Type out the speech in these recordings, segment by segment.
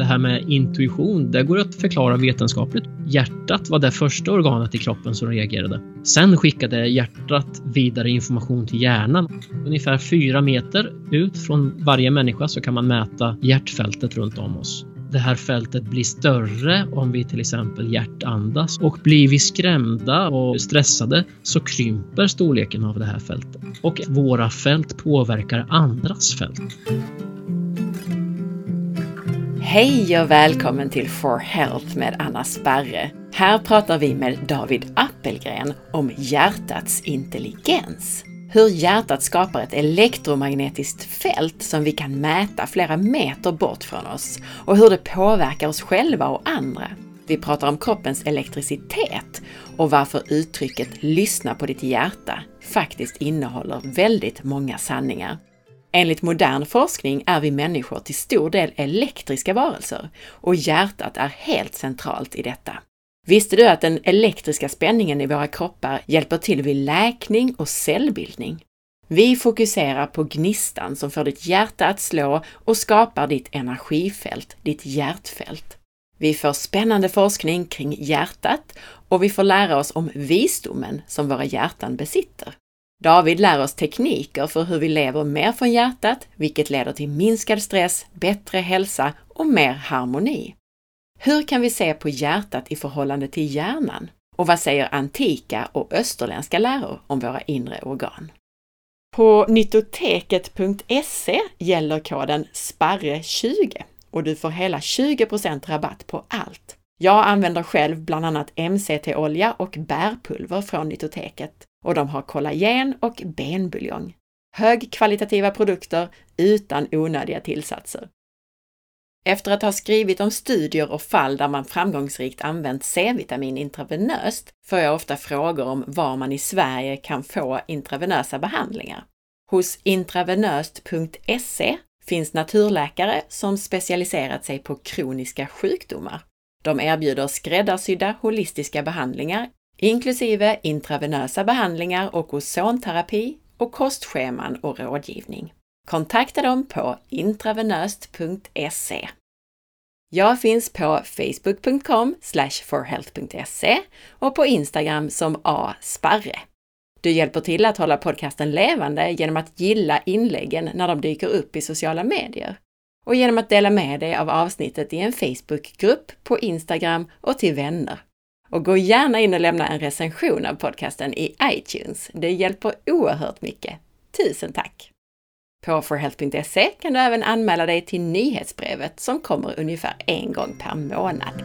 Det här med intuition, det går att förklara vetenskapligt. Hjärtat var det första organet i kroppen som reagerade. Sen skickade hjärtat vidare information till hjärnan. Ungefär fyra meter ut från varje människa så kan man mäta hjärtfältet runt om oss det här fältet blir större om vi till exempel hjärtandas och blir vi skrämda och stressade så krymper storleken av det här fältet och våra fält påverkar andras fält. Hej och välkommen till For Health med Anna Sparre. Här pratar vi med David Appelgren om hjärtats intelligens. Hur hjärtat skapar ett elektromagnetiskt fält som vi kan mäta flera meter bort från oss och hur det påverkar oss själva och andra. Vi pratar om kroppens elektricitet och varför uttrycket “lyssna på ditt hjärta” faktiskt innehåller väldigt många sanningar. Enligt modern forskning är vi människor till stor del elektriska varelser och hjärtat är helt centralt i detta. Visste du att den elektriska spänningen i våra kroppar hjälper till vid läkning och cellbildning? Vi fokuserar på gnistan som får ditt hjärta att slå och skapar ditt energifält, ditt hjärtfält. Vi får spännande forskning kring hjärtat och vi får lära oss om visdomen som våra hjärtan besitter. David lär oss tekniker för hur vi lever mer från hjärtat, vilket leder till minskad stress, bättre hälsa och mer harmoni. Hur kan vi se på hjärtat i förhållande till hjärnan? Och vad säger antika och österländska läror om våra inre organ? På nyttoteket.se gäller koden SPARRE20 och du får hela 20% rabatt på allt. Jag använder själv bland annat MCT-olja och bärpulver från Nyttoteket och de har kollagen och benbuljong. Högkvalitativa produkter utan onödiga tillsatser. Efter att ha skrivit om studier och fall där man framgångsrikt använt C-vitamin intravenöst får jag ofta frågor om var man i Sverige kan få intravenösa behandlingar. Hos intravenöst.se finns naturläkare som specialiserat sig på kroniska sjukdomar. De erbjuder skräddarsydda holistiska behandlingar, inklusive intravenösa behandlingar och ozonterapi och kostscheman och rådgivning. Kontakta dem på intravenöst.se. Jag finns på facebook.com forhealth.se och på Instagram som asparre. Du hjälper till att hålla podcasten levande genom att gilla inläggen när de dyker upp i sociala medier och genom att dela med dig av avsnittet i en Facebookgrupp, på Instagram och till vänner. Och gå gärna in och lämna en recension av podcasten i iTunes. Det hjälper oerhört mycket. Tusen tack! På forhealth.se kan du även anmäla dig till nyhetsbrevet som kommer ungefär en gång per månad.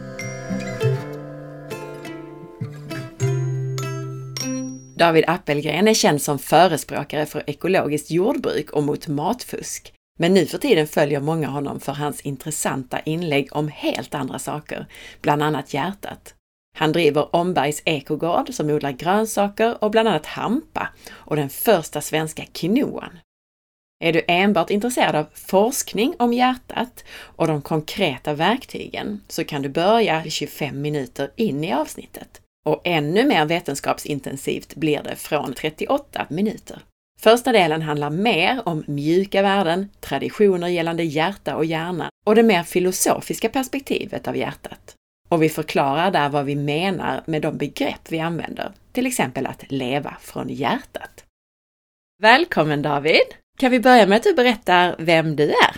David Appelgren är känd som förespråkare för ekologiskt jordbruk och mot matfusk. Men nu för tiden följer många honom för hans intressanta inlägg om helt andra saker, bland annat hjärtat. Han driver Ombergs ekogård som odlar grönsaker och bland annat hampa och den första svenska quinoan. Är du enbart intresserad av forskning om hjärtat och de konkreta verktygen så kan du börja 25 minuter in i avsnittet. Och ännu mer vetenskapsintensivt blir det från 38 minuter. Första delen handlar mer om mjuka värden, traditioner gällande hjärta och hjärna och det mer filosofiska perspektivet av hjärtat. Och vi förklarar där vad vi menar med de begrepp vi använder, till exempel att leva från hjärtat. Välkommen David! Kan vi börja med att du berättar vem du är?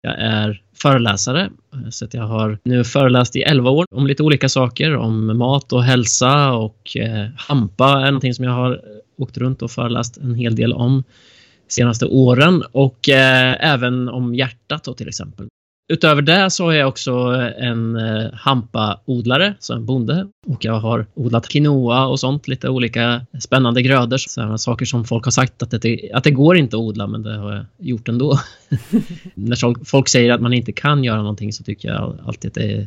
Jag är föreläsare, så att jag har nu föreläst i 11 år om lite olika saker, om mat och hälsa och eh, hampa är någonting som jag har åkt runt och föreläst en hel del om senaste åren och eh, även om hjärtat då till exempel. Utöver det så är jag också en eh, hampaodlare, så en bonde. Och jag har odlat quinoa och sånt, lite olika spännande grödor. Sådana saker som folk har sagt att det, att det går inte att odla, men det har jag gjort ändå. När folk säger att man inte kan göra någonting så tycker jag alltid att det är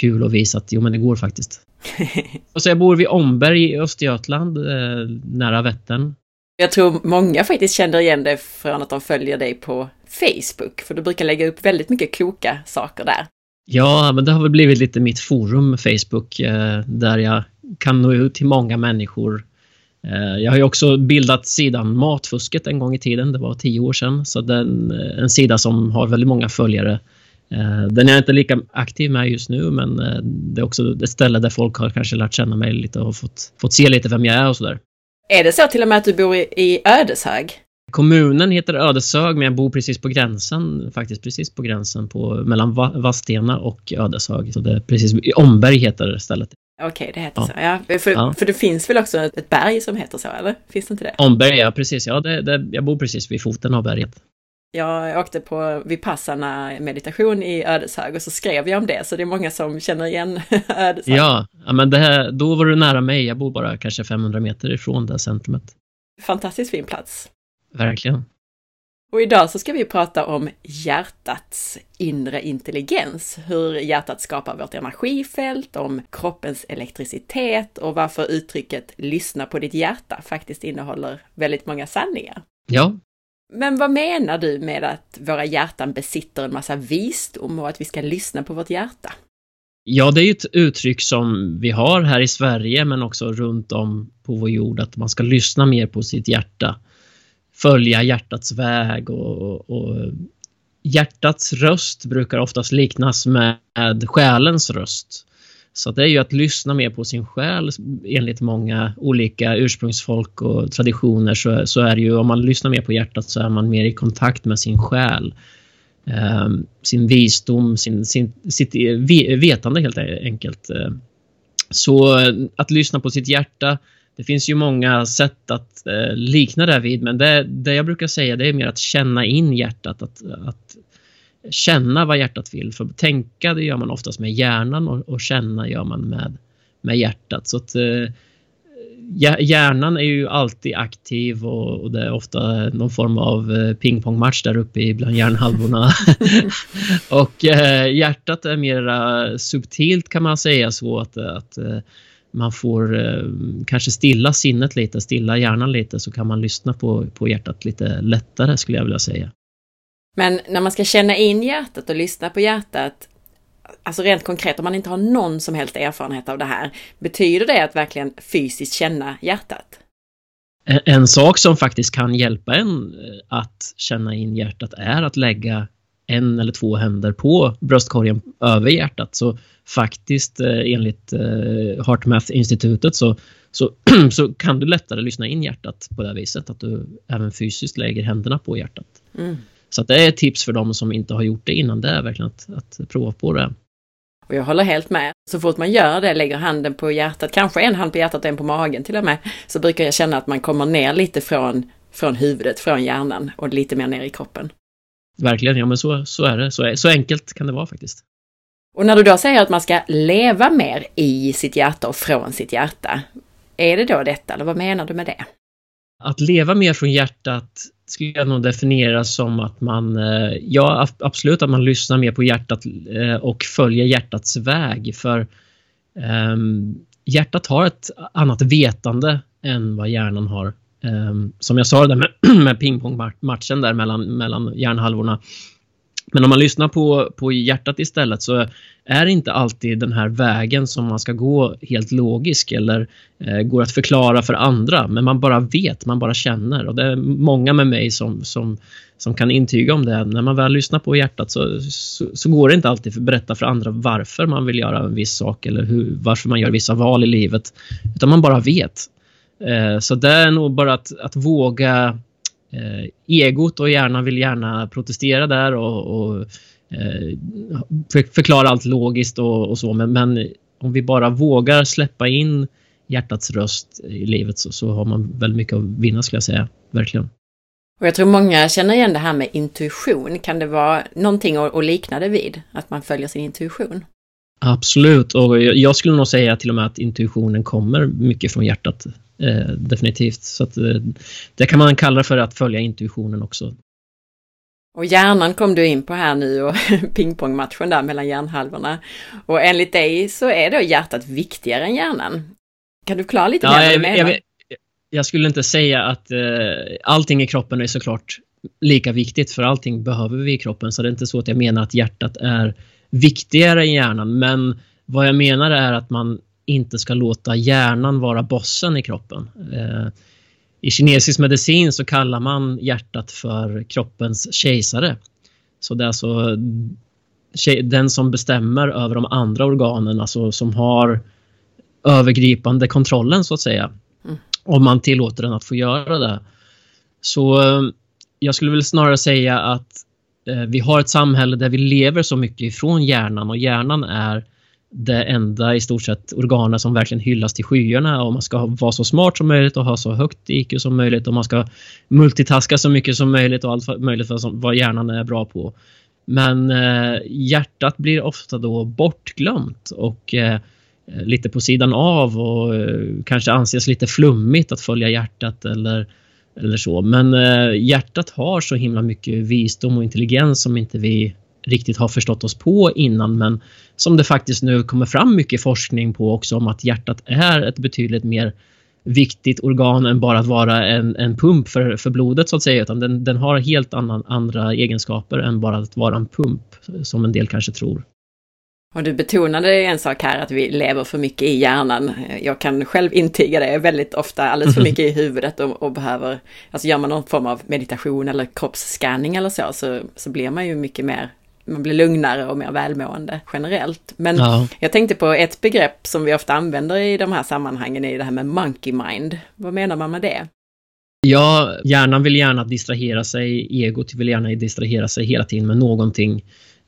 kul att visa att jo, men det går faktiskt. och så jag bor vid Omberg i Östergötland, eh, nära Vättern. Jag tror många faktiskt känner igen det från att de följer dig på Facebook, för du brukar lägga upp väldigt mycket kloka saker där. Ja, men det har väl blivit lite mitt forum, Facebook, eh, där jag kan nå ut till många människor. Eh, jag har ju också bildat sidan Matfusket en gång i tiden, det var tio år sedan, så det är en, sida som har väldigt många följare Eh, den är jag inte lika aktiv med just nu men eh, det är också ett ställe där folk har kanske lärt känna mig lite och fått, fått se lite vem jag är och sådär. Är det så till och med att du bor i, i Ödeshög? Kommunen heter Ödeshög men jag bor precis på gränsen, faktiskt precis på gränsen på, mellan Vadstena och Ödeshög. Så det är precis, Omberg heter stället. Okej, det heter ja. så. Ja, för, ja. för det finns väl också ett berg som heter så, eller? Finns det inte det? Omberg, ja precis. Ja, det, det, jag bor precis vid foten av berget. Jag åkte på Vipassana meditation i Ödeshög och så skrev jag om det, så det är många som känner igen Ödeshög. Ja, men det här, då var du nära mig. Jag bor bara kanske 500 meter ifrån det centrumet. Fantastiskt fin plats. Verkligen. Och idag så ska vi prata om hjärtats inre intelligens, hur hjärtat skapar vårt energifält, om kroppens elektricitet och varför uttrycket lyssna på ditt hjärta faktiskt innehåller väldigt många sanningar. Ja, men vad menar du med att våra hjärtan besitter en massa visdom och att vi ska lyssna på vårt hjärta? Ja, det är ju ett uttryck som vi har här i Sverige men också runt om på vår jord att man ska lyssna mer på sitt hjärta. Följa hjärtats väg och, och hjärtats röst brukar oftast liknas med själens röst. Så det är ju att lyssna mer på sin själ enligt många olika ursprungsfolk och traditioner så, så är det ju om man lyssnar mer på hjärtat så är man mer i kontakt med sin själ. Eh, sin visdom, sin, sin, sitt e, vetande helt e-, enkelt. Ehm, så att lyssna på sitt hjärta det finns ju många sätt att eh, likna det vid men det, det jag brukar säga det är mer att känna in hjärtat. Att, att känna vad hjärtat vill. För tänka det gör man oftast med hjärnan och, och känna gör man med, med hjärtat. Så att, eh, hjärnan är ju alltid aktiv och, och, det är ofta någon form av eh, pingpongmatch där uppe bland hjärnhalvorna. och eh, hjärtat är mera subtilt kan man säga så att, att eh, man får eh, kanske stilla sinnet lite, stilla hjärnan lite så kan man lyssna på, på hjärtat lite lättare skulle jag vilja säga. Men när man ska känna in hjärtat och lyssna på hjärtat, alltså rent konkret om man inte har någon som helst erfarenhet av det här, betyder det att verkligen fysiskt känna hjärtat? En, sak som faktiskt kan hjälpa en eh, att känna in hjärtat är att lägga en eller två händer på bröstkorgen över hjärtat. Så faktiskt eh, enligt eh, HeartMath-institutet så, så, så kan du lättare lyssna in hjärtat på det viset att du även fysiskt lägger händerna på hjärtat. Mm. Så det är ett tips för dem som inte har gjort det innan, det är verkligen att, att prova på det. Och jag håller helt med. Så fort man gör det, lägger handen på hjärtat, kanske en hand på hjärtat och en på magen till och med, så brukar jag känna att man kommer ner lite från, från huvudet, från hjärnan och lite mer ner i kroppen. Verkligen, ja men så, så är det. Så, så enkelt kan det vara faktiskt. Och när du då säger att man ska leva mer i sitt hjärta och från sitt hjärta, är det då detta, eller vad menar du med det? Att leva mer från hjärtat skulle jag nog definiera som att man, eh, ja absolut att man lyssnar mer på hjärtat eh, och följer hjärtats väg för um, hjärtat har ett annat vetande än vad hjärnan har. Ehm, som jag sa det där med, med pingpongmatchen där mellan, mellan hjärnhalvorna men om man lyssnar på, på hjärtat istället så är det inte alltid den här vägen som man ska gå helt logisk eller eh, går att förklara för andra. Men man bara vet, man bara känner. Och det är många med mig som, som, som kan intyga om det. När man väl lyssnar på hjärtat så, så, så går det inte alltid att berätta för andra varför man vill göra en viss sak eller hur, varför man gör vissa val i livet. Utan man bara vet. Eh, så det är nog bara att, att våga eh, egot och hjärnan vill gärna protestera där och, och eh, förklara allt logiskt och, och så. Men, men, om vi bara vågar släppa in hjärtats röst i livet så, så har man väldigt mycket att vinna skulle jag säga. Verkligen. Och jag tror många känner igen det här med intuition. Kan det vara någonting att likna det vid? Att man följer sin intuition? Absolut, och jag skulle nog säga till och med att intuitionen kommer mycket från hjärtat. Eh, definitivt. Så att, eh, det kan man kalla för att följa intuitionen också. Och hjärnan kom du in på här nu och pingpongmatchen där mellan hjärnhalvorna. Och enligt dig så är då hjärtat viktigare än hjärnan. Kan du klara lite ja, mer vad du menar? Jag, jag, skulle inte säga att eh, allting i kroppen är såklart lika viktigt för allting behöver vi i kroppen så det är inte så att jag menar att hjärtat är viktigare än hjärnan men vad jag menar är att man inte ska låta hjärnan vara bossen i kroppen. Eh, I kinesisk medicin så kallar man hjärtat för kroppens kejsare. Så det är alltså den som bestämmer över de andra organen, alltså som har övergripande kontrollen så att säga. Mm. Om man tillåter den att få göra det. Så eh, jag skulle väl snarare säga att eh, vi har ett samhälle där vi lever så mycket ifrån hjärnan och hjärnan är det enda i stort sett organet som verkligen hyllas till skyarna och man ska vara så smart som möjligt och ha så högt IQ som möjligt och man ska multitaska så mycket som möjligt och allt möjligt vad hjärnan är bra på. Men eh, hjärtat blir ofta då bortglömt och eh, lite på sidan av och eh, kanske anses lite flummigt att följa hjärtat eller, eller så. Men eh, hjärtat har så himla mycket visdom och intelligens som inte vi riktigt har förstått oss på innan men som det faktiskt nu kommer fram mycket forskning på också om att hjärtat är ett betydligt mer viktigt organ än bara att vara en, en pump för, för blodet så att säga utan den, den har helt annan, andra egenskaper än bara att vara en pump som en del kanske tror. Och du betonade en sak här att vi lever för mycket i hjärnan. Jag kan själv intyga det väldigt ofta, alldeles för mycket i huvudet och, och behöver, alltså gör man någon form av meditation eller kroppsscanning eller så, så, så blir man ju mycket mer man blir lugnare och mer välmående generellt. Men ja. jag tänkte på ett begrepp som vi ofta använder i de här sammanhangen, är det här med monkey mind. Vad menar man med det? Ja, hjärnan vill gärna distrahera sig, egot vill gärna distrahera sig hela tiden med någonting.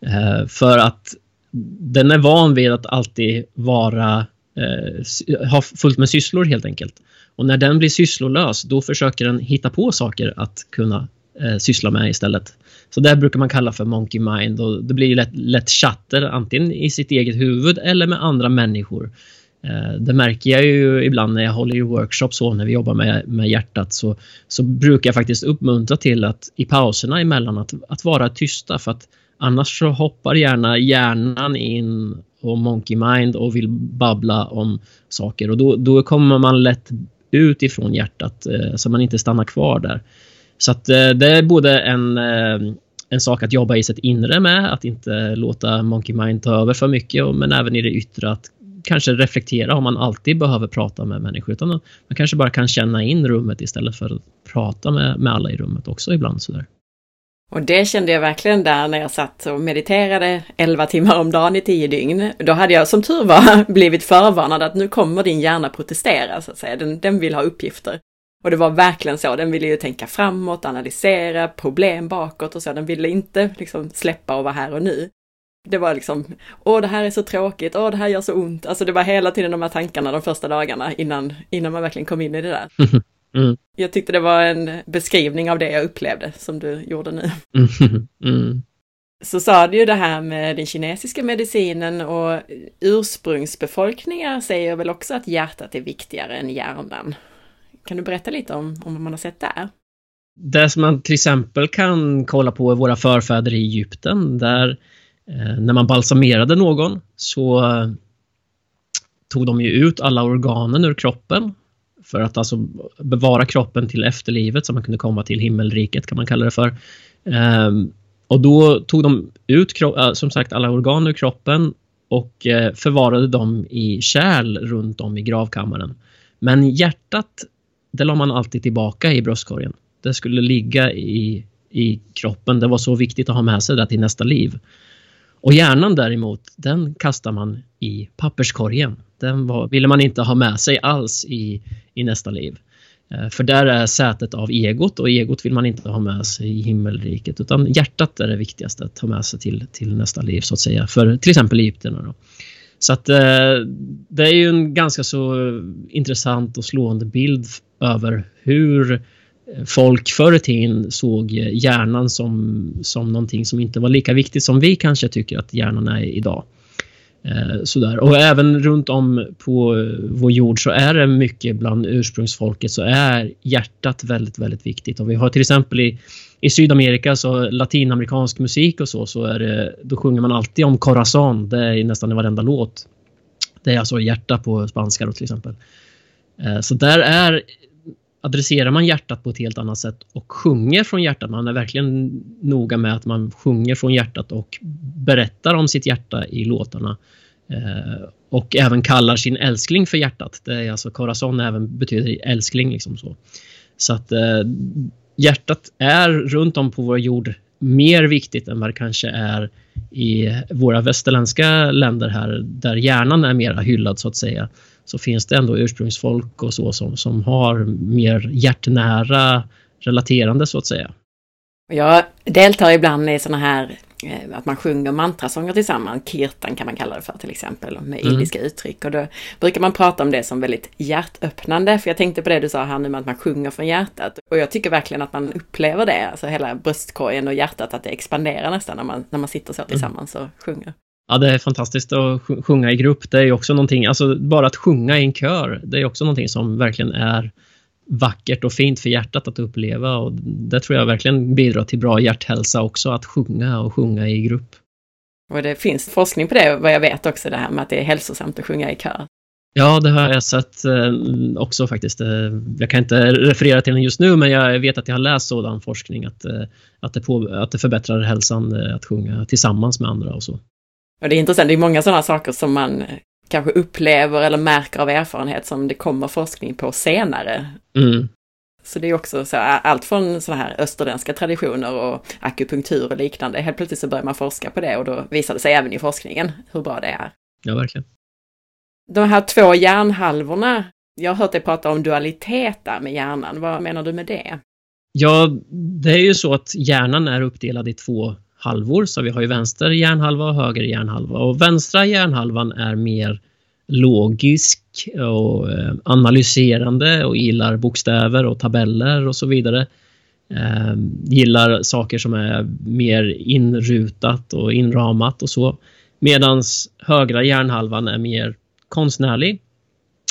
Eh, för att den är van vid att alltid vara, eh, ha fullt med sysslor helt enkelt. Och när den blir sysslolös, då försöker den hitta på saker att kunna eh, syssla med istället. Så det brukar man kalla för monkey mind och det blir lätt, lätt chatter antingen i sitt eget huvud eller med andra människor. Eh, det märker jag ju ibland när jag håller i workshops och när vi jobbar med, med hjärtat så, så brukar jag faktiskt uppmuntra till att i pauserna emellan att, att vara tysta för att annars så hoppar gärna hjärnan in och monkey mind och vill babbla om saker och då, då kommer man lätt ut ifrån hjärtat eh, så man inte stannar kvar där. Så att eh, det är både en, eh, en sak att jobba i sitt inre med, att inte låta Monkey Mind ta över för mycket, men även i det yttre att kanske reflektera om man alltid behöver prata med människor utan man kanske bara kan känna in rummet istället för att prata med, med alla i rummet också ibland sådär. Och det kände jag verkligen där när jag satt och mediterade 11 timmar om dagen i 10 dygn. Då hade jag som tur var blivit förvarnad att nu kommer din hjärna protestera så att säga. Den, den vill ha uppgifter. Och det var verkligen så, den ville ju tänka framåt, analysera problem bakåt och så, den ville inte liksom släppa och vara här och nu. Det var liksom, åh det här är så tråkigt, åh det här gör så ont. Alltså det var hela tiden de här tankarna de första dagarna innan, innan man verkligen kom in i det där. Mm. Jag tyckte det var en beskrivning av det jag upplevde som du gjorde nu. Mm. Så sa du ju det här med den kinesiska medicinen och ursprungsbefolkningar säger väl också att hjärtat är viktigare än hjärnan. Kan du berätta lite om, om vad man har sett där? Det som man till exempel kan kolla på är våra förfäder i Egypten där eh, när man balsamerade någon så eh, tog de ju ut alla organen ur kroppen för att alltså bevara kroppen till efterlivet så man kunde komma till himmelriket kan man kalla det för. Ehm, och då tog de ut eh, som sagt alla organ ur kroppen och förvarade dem i kärl runt om i gravkammaren. Men hjärtat det la man alltid tillbaka i bröstkorgen. Det skulle ligga i, i kroppen. Det var så viktigt att ha med sig det till nästa liv. Och hjärnan däremot, den kastar man i papperskorgen. Den var, ville man inte ha med sig alls i, i nästa liv. Eh, för där är sätet av egot och egot vill man inte ha med sig i himmelriket utan hjärtat är det viktigaste att ta med sig till, till nästa liv så att säga för till exempel egyptierna. Då. Så att eh, det är ju en ganska så intressant och slående bild över hur folk förr i tiden såg hjärnan som, som någonting som inte var lika viktigt som vi kanske tycker att hjärnan är idag. Eh, sådär. Och även runt om på vår jord så är det mycket bland ursprungsfolket så är hjärtat väldigt, väldigt viktigt. Och vi har till exempel i, i Sydamerika, så latinamerikansk musik och så, så är det, då sjunger man alltid om corazon. Det är nästan i varenda låt. Det är alltså hjärta på spanska då till exempel. Eh, så där är adresserar man hjärtat på ett helt annat sätt och sjunger från hjärtat. Man är verkligen noga med att man sjunger från hjärtat och berättar om sitt hjärta i låtarna. Eh, och även kallar sin älskling för hjärtat. Det är alltså corazon även betyder älskling liksom så. Så att eh, hjärtat är runt om på vår jord mer viktigt än vad det kanske är i våra västerländska länder här, där hjärnan är mer hyllad så att säga, så finns det ändå ursprungsfolk och så som, som har mer hjärtnära relaterande så att säga. Jag deltar ibland i sådana här Eh, att man sjunger mantrasånger tillsammans, kirtan kan man kalla det för till exempel, med mm. indiska uttryck. Och då brukar man prata om det som väldigt hjärtöppnande, för jag tänkte på det du sa här nu med att man sjunger från hjärtat. Och jag tycker verkligen att man upplever det, alltså hela bröstkorgen och hjärtat, att det expanderar nästan när man, när man sitter så mm. tillsammans och sjunger. Ja, det är fantastiskt att sjunga i grupp. Det är också någonting, alltså bara att sjunga i en kör, det är också någonting som verkligen är vackert och fint för hjärtat att uppleva och det tror jag verkligen bidrar till bra hjärthälsa också, att sjunga och sjunga i grupp. Och det finns forskning på det, vad jag vet också, det här med att det är hälsosamt att sjunga i kör. Ja, det har jag sett eh, också faktiskt. Eh, jag kan inte referera till den just nu, men jag vet att jag har läst sådan forskning att, eh, att, det, på, att det förbättrar hälsan att sjunga tillsammans med andra och så. Och det är intressant, det är många sådana saker som man kanske upplever eller märker av erfarenhet som det kommer forskning på senare. Mm. Så det är också så, allt från sådana här österländska traditioner och akupunktur och liknande. Helt plötsligt så börjar man forska på det och då visar det sig även i forskningen hur bra det är. Ja, verkligen. De här två hjärnhalvorna, jag har hört dig prata om dualitet där med hjärnan. Vad menar du med det? Ja, det är ju så att hjärnan är uppdelad i två halvor. Så vi har ju vänster hjärnhalva och höger hjärnhalva. Och vänstra hjärnhalvan är mer logisk och eh, analyserande och gillar bokstäver och tabeller och så vidare. Eh, gillar saker som är mer inrutat och inramat och så. Medans högra hjärnhalvan är mer konstnärlig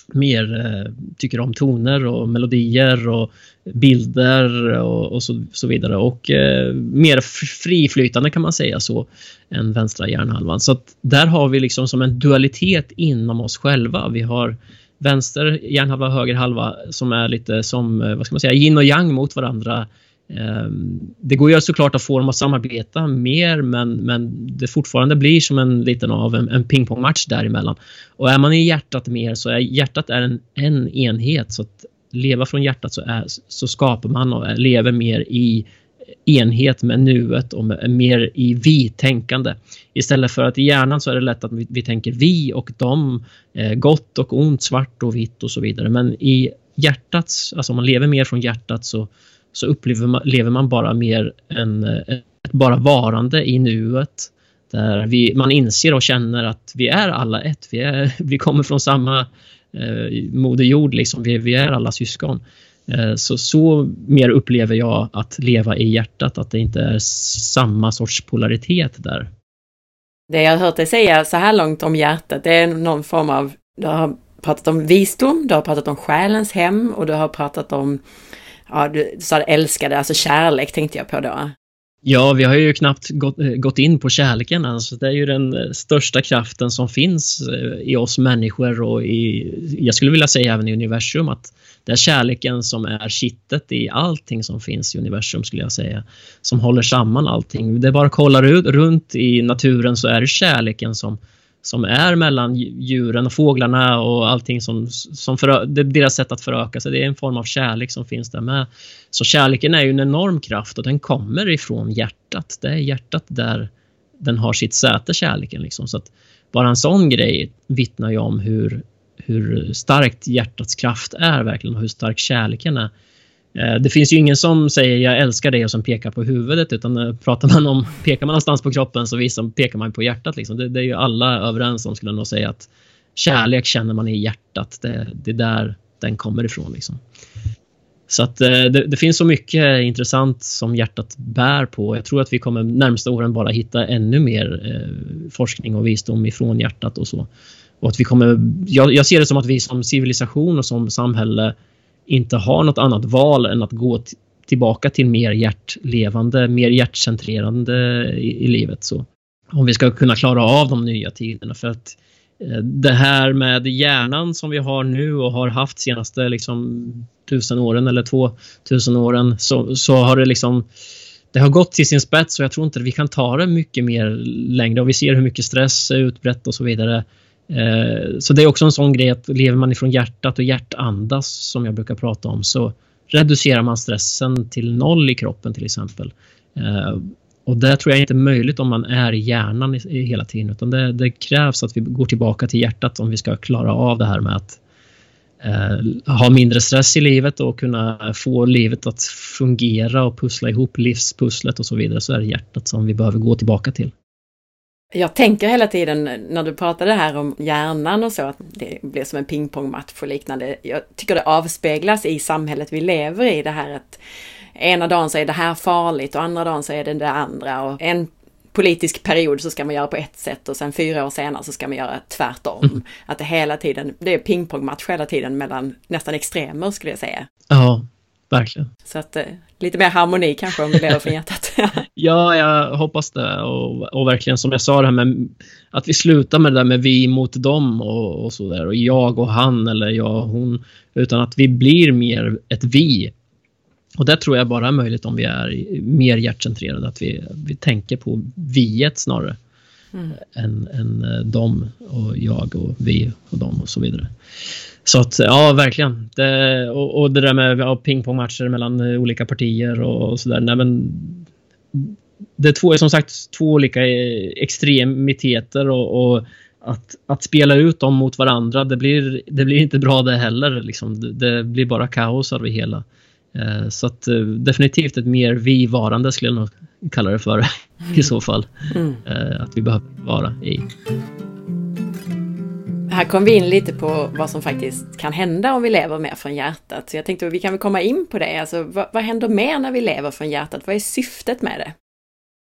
mer eh, tycker om toner och melodier och bilder och, och så, så, vidare och eh, mer friflytande kan man säga så än vänstra hjärnhalvan. Så att där har vi liksom som en dualitet inom oss själva. Vi har vänster hjärnhalva och höger halva som är lite som, eh, vad ska man säga, yin och yang mot varandra Ehm, det går ju såklart att få dem att samarbeta mer men, men det fortfarande blir som en liten av en, en pingpongmatch däremellan. Och är man i hjärtat mer så är hjärtat är en, en enhet så att leva från hjärtat så, är, så skapar man och lever mer i enhet med nuet och med, mer i vi-tänkande. Istället för att i hjärnan så är det lätt att vi, vi tänker vi och dem, eh, gott och ont, svart och vitt och så vidare. Men i hjärtats, alltså om man lever mer från hjärtat så så upplever man, lever man bara mer en, eh, ett bara varande i nuet. Där vi, man inser och känner att vi är alla ett. Vi, är, vi kommer från samma eh, moder jord, liksom. vi, vi är alla syskon. Eh, så, så mer upplever jag att leva i hjärtat, att det inte är samma sorts polaritet där. Det jag har hört dig säga så här långt om hjärtat, det är någon form av, du har pratat om visdom, du har pratat om själens hem och du har pratat om ja, du sa älskade, alltså kärlek tänkte jag på då. Ja, vi har ju knappt gått, eh, gått in på kärleken. Alltså, det är ju den eh, största kraften som finns eh, i oss människor och i, jag skulle vilja säga även i universum att det är kärleken som är kittet i allting som finns i universum skulle jag säga. Som håller samman allting. Det är bara att kolla runt i naturen så är det kärleken som, som är mellan djuren och fåglarna och allting som, som för, det är deras sätt att föröka sig. Det är en form av kärlek som finns där med. Så kärleken är ju en enorm kraft och den kommer ifrån hjärtat. Det är hjärtat där den har sitt säte, kärleken. Liksom. Så att bara en sån grej vittnar ju om hur, hur starkt hjärtats kraft är verkligen och hur stark kärleken är. Eh, det finns ju ingen som säger jag älskar dig och som pekar på huvudet utan eh, pratar man om, pekar man någonstans på kroppen så visar, pekar man på hjärtat. Liksom. Det, det, är ju alla överens om skulle jag nog säga att kärlek känner man i hjärtat. Det, det är där den kommer ifrån. Liksom. Så att eh, det, det, finns så mycket intressant som hjärtat bär på. Jag tror att vi kommer närmsta åren bara hitta ännu mer eh, forskning och visdom ifrån hjärtat och så. Och att vi kommer, jag, jag ser det som att vi som civilisation och som samhälle inte har något annat val än att gå tillbaka till mer hjärtlevande, mer hjärtcentrerande i, i, livet. Så om vi ska kunna klara av de nya tiderna. För att eh, det här med hjärnan som vi har nu och har haft senaste liksom, tusen åren eller två tusen åren så, så har det liksom det har gått till sin spets och jag tror inte vi kan ta det mycket mer längre och vi ser hur mycket stress är utbrett och så vidare. Eh, så det är också en sån grej att lever man ifrån hjärtat och hjärtandas som jag brukar prata om, så reducerar man stressen till noll i kroppen till exempel. Eh, och det tror jag inte är möjligt om man är i hjärnan hela tiden utan det, det, krävs att vi går tillbaka till hjärtat om vi ska klara av det här med att eh, ha mindre stress i livet och kunna få livet att fungera och pussla ihop livspusslet och så vidare så är det hjärtat som vi behöver gå tillbaka till. Jag tänker hela tiden när du pratade här om hjärnan och så, att det blir som en pingpongmatch och liknande. Jag tycker det avspeglas i samhället vi lever i, det här att ena dagen så är det här farligt och andra dagen så är det det andra. Och en politisk period så ska man göra på ett sätt och sen fyra år senare så ska man göra tvärtom. Mm. Att det hela tiden, det är pingpongmatch hela tiden mellan nästan extremer skulle jag säga. Ja, verkligen. Så att eh, lite mer harmoni kanske om det lever från hjärtat. ja, jag hoppas det och, och, verkligen som jag sa det här med att vi slutar med det där med vi mot dem och, och så där och jag och han eller jag och hon utan att vi blir mer ett vi och det tror jag bara är möjligt om vi är mer hjärtcentrerade, att vi, vi tänker på viet snarare mm. än, än eh, dem och jag och vi och dem och så vidare. Så att ja, verkligen. Det, och, och, det där med ja, pingpongmatcher mellan eh, olika partier och, sådär. Nej, men det är två, som sagt två olika eh, extremiteter och, och att, att spela ut dem mot varandra, det blir, det blir inte bra det heller. Liksom. Det, det blir bara kaos av det hela. Eh, så att eh, definitivt ett mer vi-varande skulle jag nog kalla det för i så fall. Mm. Eh, att vi behöver vara i. Här kom vi in lite på vad som faktiskt kan hända om vi lever mer från hjärtat. Så jag tänkte att vi kan väl komma in på det. Alltså, vad, vad händer mer när vi lever från hjärtat? Vad är syftet med det?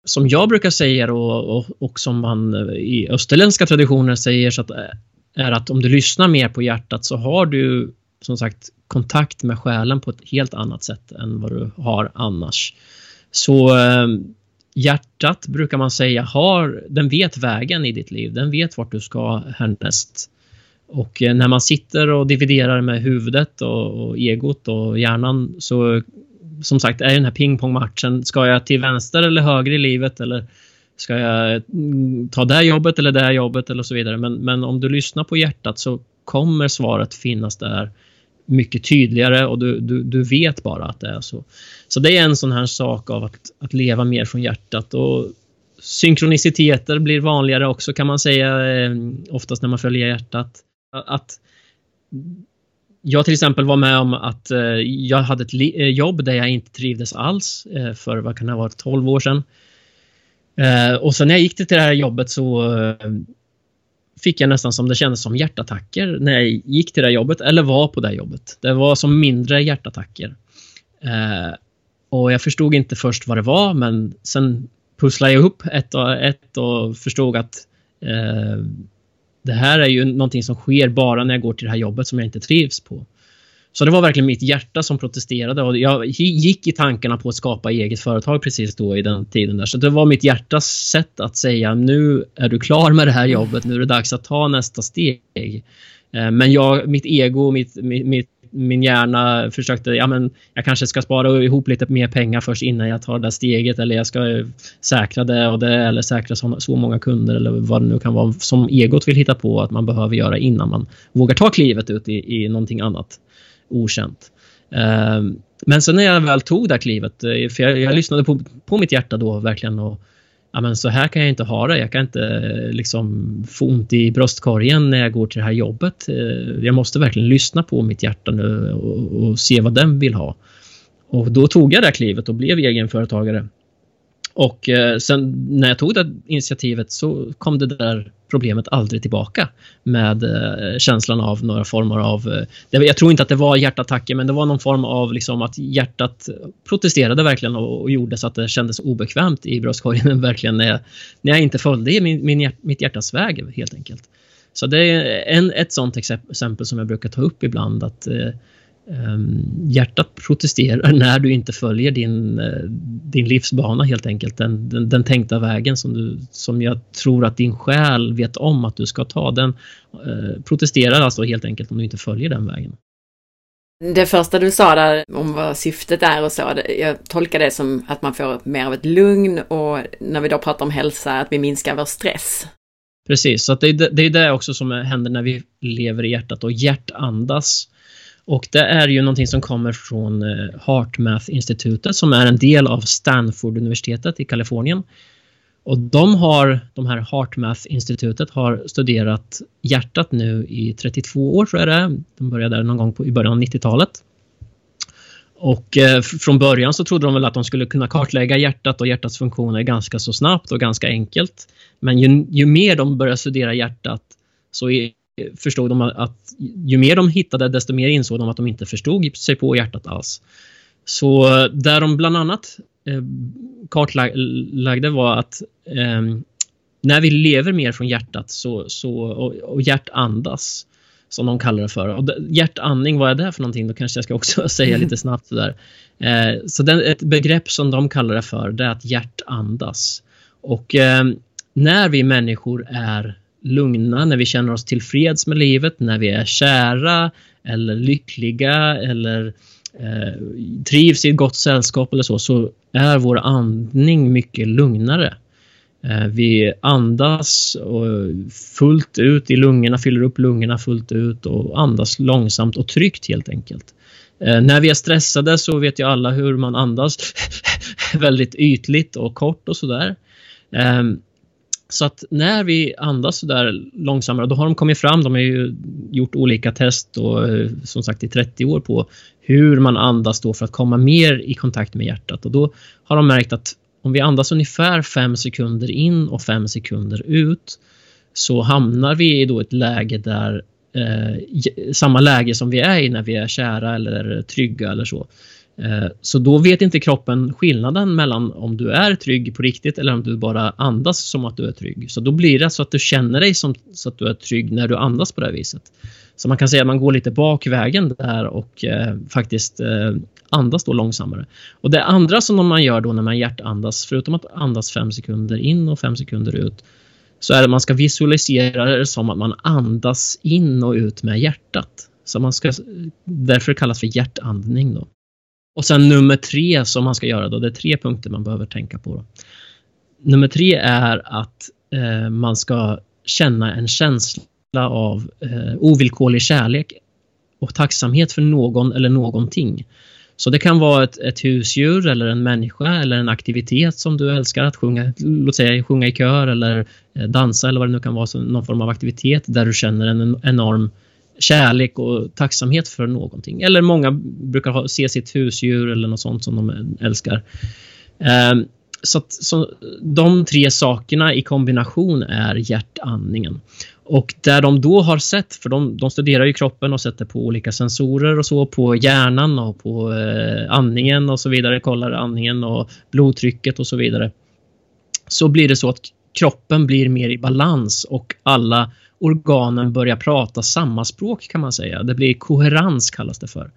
Som jag brukar säga och, och, och som man eh, i österländska traditioner säger så att, eh, är att om du lyssnar mer på hjärtat så har du som sagt kontakt med själen på ett helt annat sätt än vad du har annars. Så eh, hjärtat brukar man säga har, den vet vägen i ditt liv. Den vet vart du ska härnäst. Och eh, när man sitter och dividerar med huvudet och, och egot och hjärnan så som sagt är den här pingpongmatchen. Ska jag till vänster eller höger i livet eller ska jag mm, ta det jobbet eller det jobbet eller så vidare. Men, men om du lyssnar på hjärtat så kommer svaret finnas där mycket tydligare och du, du, du vet bara att det är så. Så det är en sån här sak av att, att leva mer från hjärtat och synkroniciteter blir vanligare också kan man säga eh, oftast när man följer hjärtat. Att jag till exempel var med om att eh, jag hade ett eh, jobb där jag inte trivdes alls eh, för vad kan det ha varit 12 år sedan. Och sen när jag gick till det här jobbet så fick jag nästan som det kändes som hjärtattacker när jag gick till det jobbet eller var på det jobbet. Det var som mindre hjärtattacker. Och jag förstod inte först vad det var men sen pusslade jag upp ett och ett och förstod att det här är ju någonting som sker bara när jag går till det här jobbet som jag inte trivs på. Så det var verkligen mitt hjärta som protesterade och jag gick i tankarna på att skapa eget företag precis då i den tiden där. Så det var mitt hjärtas sätt att säga nu är du klar med det här jobbet, nu är det dags att ta nästa steg. Eh, men jag, mitt ego, mitt, mitt, min hjärna försökte, ja men jag kanske ska spara ihop lite mer pengar först innan jag tar det där steget eller jag ska säkra det och det eller säkra så, så många kunder eller vad det nu kan vara som egot vill hitta på att man behöver göra innan man vågar ta klivet ut i, i någonting annat okänt. Ehm, men sen när jag väl tog det här klivet, eh, för jag, jag lyssnade på, på mitt hjärta då verkligen och ja, men så här kan jag inte ha det. Jag kan inte eh, liksom få ont i bröstkorgen när jag går till det här jobbet. Eh, jag måste verkligen lyssna på mitt hjärta nu och, och se vad den vill ha. Och då tog jag det här klivet och blev egenföretagare. Och eh, sen när jag tog det initiativet så kom det där problemet aldrig tillbaka med eh, känslan av några former av... Eh, jag tror inte att det var hjärtattacker men det var någon form av liksom att hjärtat protesterade verkligen och, och gjorde så att det kändes obekvämt i bröstkorgen verkligen när jag, när jag inte följde min, min, mitt hjärtas väg helt enkelt. Så det är en, ett sånt exempel som jag brukar ta upp ibland att eh, hjärtat protesterar när du inte följer din, eh, din livsbana helt enkelt. Den, den, den, tänkta vägen som, du, som jag tror att din själ vet om att du ska ta. Den eh, protesterar alltså helt enkelt om du inte följer den vägen. Det första du sa där om vad syftet är och så, jag tolkar det som att man får mer av ett lugn och när vi då pratar om hälsa, att vi minskar vår stress. Precis, så det, är det, det är det också som händer när vi lever i hjärtat och hjärtandas och det är ju någonting som kommer från eh, HeartMath-institutet som är en del av Stanford-universitetet i Kalifornien. Och de har, de här HeartMath-institutet har studerat hjärtat nu i 32 år tror jag det är. De började där någon gång på, i början av 90-talet. Och eh, från början så trodde de väl att de skulle kunna kartlägga hjärtat och hjärtats funktioner ganska så snabbt och ganska enkelt. Men ju, ju mer de börjar studera hjärtat så är, förstod de att ju mer de hittade desto mer insåg de att de inte förstod sig på hjärtat alls. Så där de bland annat eh, kartlagde var att eh, när vi lever mer från hjärtat så, så, och, och hjärtandas som de kallar det för. Och hjärtandning, vad är det för någonting? Då kanske jag ska också säga lite snabbt sådär. Eh, så den, ett begrepp som de kallar det för, det är att hjärtandas. Och eh, när vi människor är lugna, när vi känner oss tillfreds med livet, när vi är kära eller lyckliga eller eh, trivs i ett gott sällskap eller så, så är vår andning mycket lugnare. Eh, vi andas fullt ut i lungorna, fyller upp lungorna fullt ut och andas långsamt och tryggt helt enkelt. Eh, när vi är stressade så vet ju alla hur man andas väldigt ytligt och kort och sådär. Ehm, så att när vi andas sådär långsammare, då har de kommit fram, de har ju gjort olika test och eh, som sagt i 30 år på hur man andas då för att komma mer i kontakt med hjärtat och då har de märkt att om vi andas ungefär 5 sekunder in och 5 sekunder ut så hamnar vi i då ett läge där eh, samma läge som vi är i när vi är kära eller trygga eller så. Eh, så då vet inte kroppen skillnaden mellan om du är trygg på riktigt eller om du bara andas som att du är trygg. Så då blir det så att du känner dig som så att du är trygg när du andas på det här viset. Så man kan säga att man går lite bakvägen där och eh, faktiskt eh, andas då långsammare. Och det andra som man gör då när man hjärtandas, förutom att andas fem sekunder in och fem sekunder ut, så är det att man ska visualisera det som att man andas in och ut med hjärtat. Så man ska, därför kallas för hjärtandning då. Och sen nummer tre som man ska göra då, det är tre punkter man behöver tänka på. Då. Nummer tre är att eh, man ska känna en känsla av eh, ovillkorlig kärlek och tacksamhet för någon eller någonting. Så det kan vara ett, ett husdjur eller en människa eller en aktivitet som du älskar att sjunga, låt säga sjunga i kör eller eh, dansa eller vad det nu kan vara, så någon form av aktivitet där du känner en enorm kärlek och tacksamhet för någonting. Eller många brukar ha, se sitt husdjur eller något sånt som de älskar. Um, så, att, så de tre sakerna i kombination är hjärtandningen. Och där de då har sett, för de, de studerar ju kroppen och sätter på olika sensorer och så på hjärnan och på eh, andningen och så vidare, kollar andningen och blodtrycket och så vidare. Så blir det så att kroppen blir mer i balans och alla organen börjar prata samma språk kan man säga. Det blir koherens kallas det för.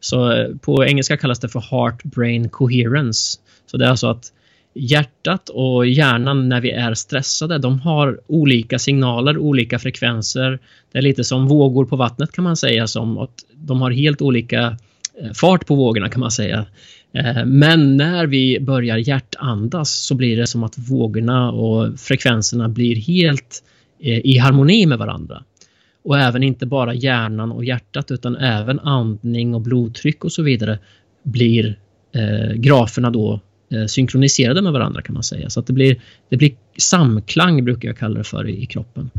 Så eh, på engelska kallas det för heart-brain coherence. Så det är alltså att hjärtat och hjärnan när vi är stressade, de har olika signaler, olika frekvenser. Det är lite som vågor på vattnet kan man säga, som att de har helt olika eh, fart på vågorna kan man säga. Eh, men när vi börjar hjärtandas så blir det som att vågorna och frekvenserna blir helt eh, Eh, i harmoni med varandra. Och även inte bara hjärnan och hjärtat utan även andning och blodtryck och så vidare blir eh, graferna då eh, synkroniserade med varandra kan man säga. Så att det blir, det blir samklang brukar jag kalla det för i, i kroppen.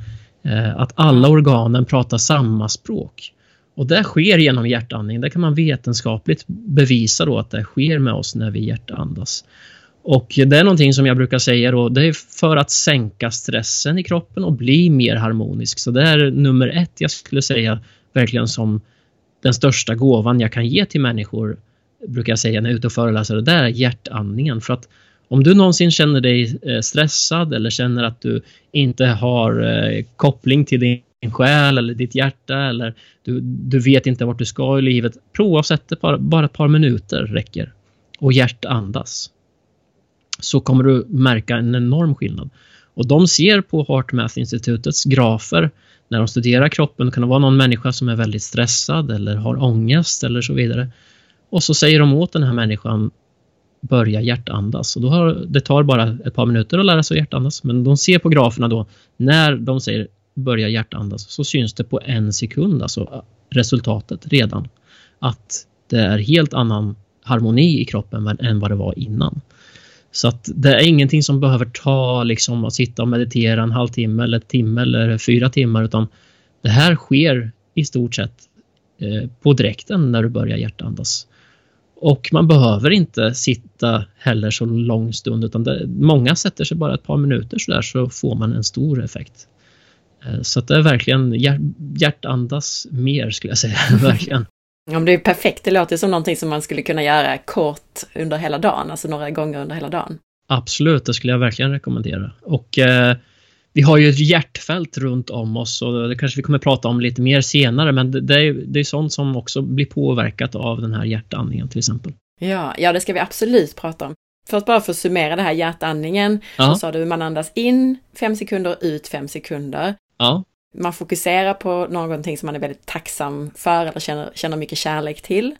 Eh, att alla organen pratar samma språk. Och det sker genom hjärtandning. Det kan man vetenskapligt bevisa då att det sker med oss när vi hjärtandas. Och det är någonting som jag brukar säga då, det är för att sänka stressen i kroppen och bli mer harmonisk. Så det är nummer ett jag skulle säga verkligen som den största gåvan jag kan ge till människor brukar jag säga när jag är ute och föreläser, det är hjärtandningen. För att om du någonsin känner dig eh, stressad eller känner att du inte har eh, koppling till din själ eller ditt hjärta eller du, du vet inte vart du ska i livet. Prova att sätta bara, bara ett par minuter räcker och hjärtandas. Så kommer du märka en enorm skillnad. Och de ser på HeartMath-institutets grafer när de studerar kroppen. Det kan vara någon människa som är väldigt stressad eller har ångest eller så vidare. Och så säger de åt den här människan börja hjärtandas. Och då har, det tar bara ett par minuter att lära sig att hjärtandas. Men de ser på graferna då, när de säger börja hjärtandas så syns det på en sekund, alltså resultatet redan. att det är helt annan harmoni i kroppen än vad det var innan. Så att det är ingenting som behöver ta liksom att sitta och meditera en halvtimme eller timme eller fyra timmar utan det här sker i stort sett eh, på direkten när du börjar hjärtandas. Och man behöver inte sitta heller så lång stund utan det, många sätter sig bara ett par minuter så där så får man en stor effekt. Eh, så att det är verkligen hjärtandas mer skulle jag säga, verkligen. Ja, det är perfekt. Det låter som någonting som man skulle kunna göra kort under hela dagen, alltså några gånger under hela dagen. Absolut, det skulle jag verkligen rekommendera. Och eh, vi har ju ett hjärtfält runt om oss och det kanske vi kommer prata om lite mer senare, men det, det, är, det är sånt som också blir påverkat av den här hjärtandningen till exempel. Ja, ja, det ska vi absolut prata om. För att bara få summera det här hjärtandningen, ja. så sa du man andas in fem sekunder, ut fem sekunder. Ja man fokuserar på någonting som man är väldigt tacksam för eller känner, känner mycket kärlek till.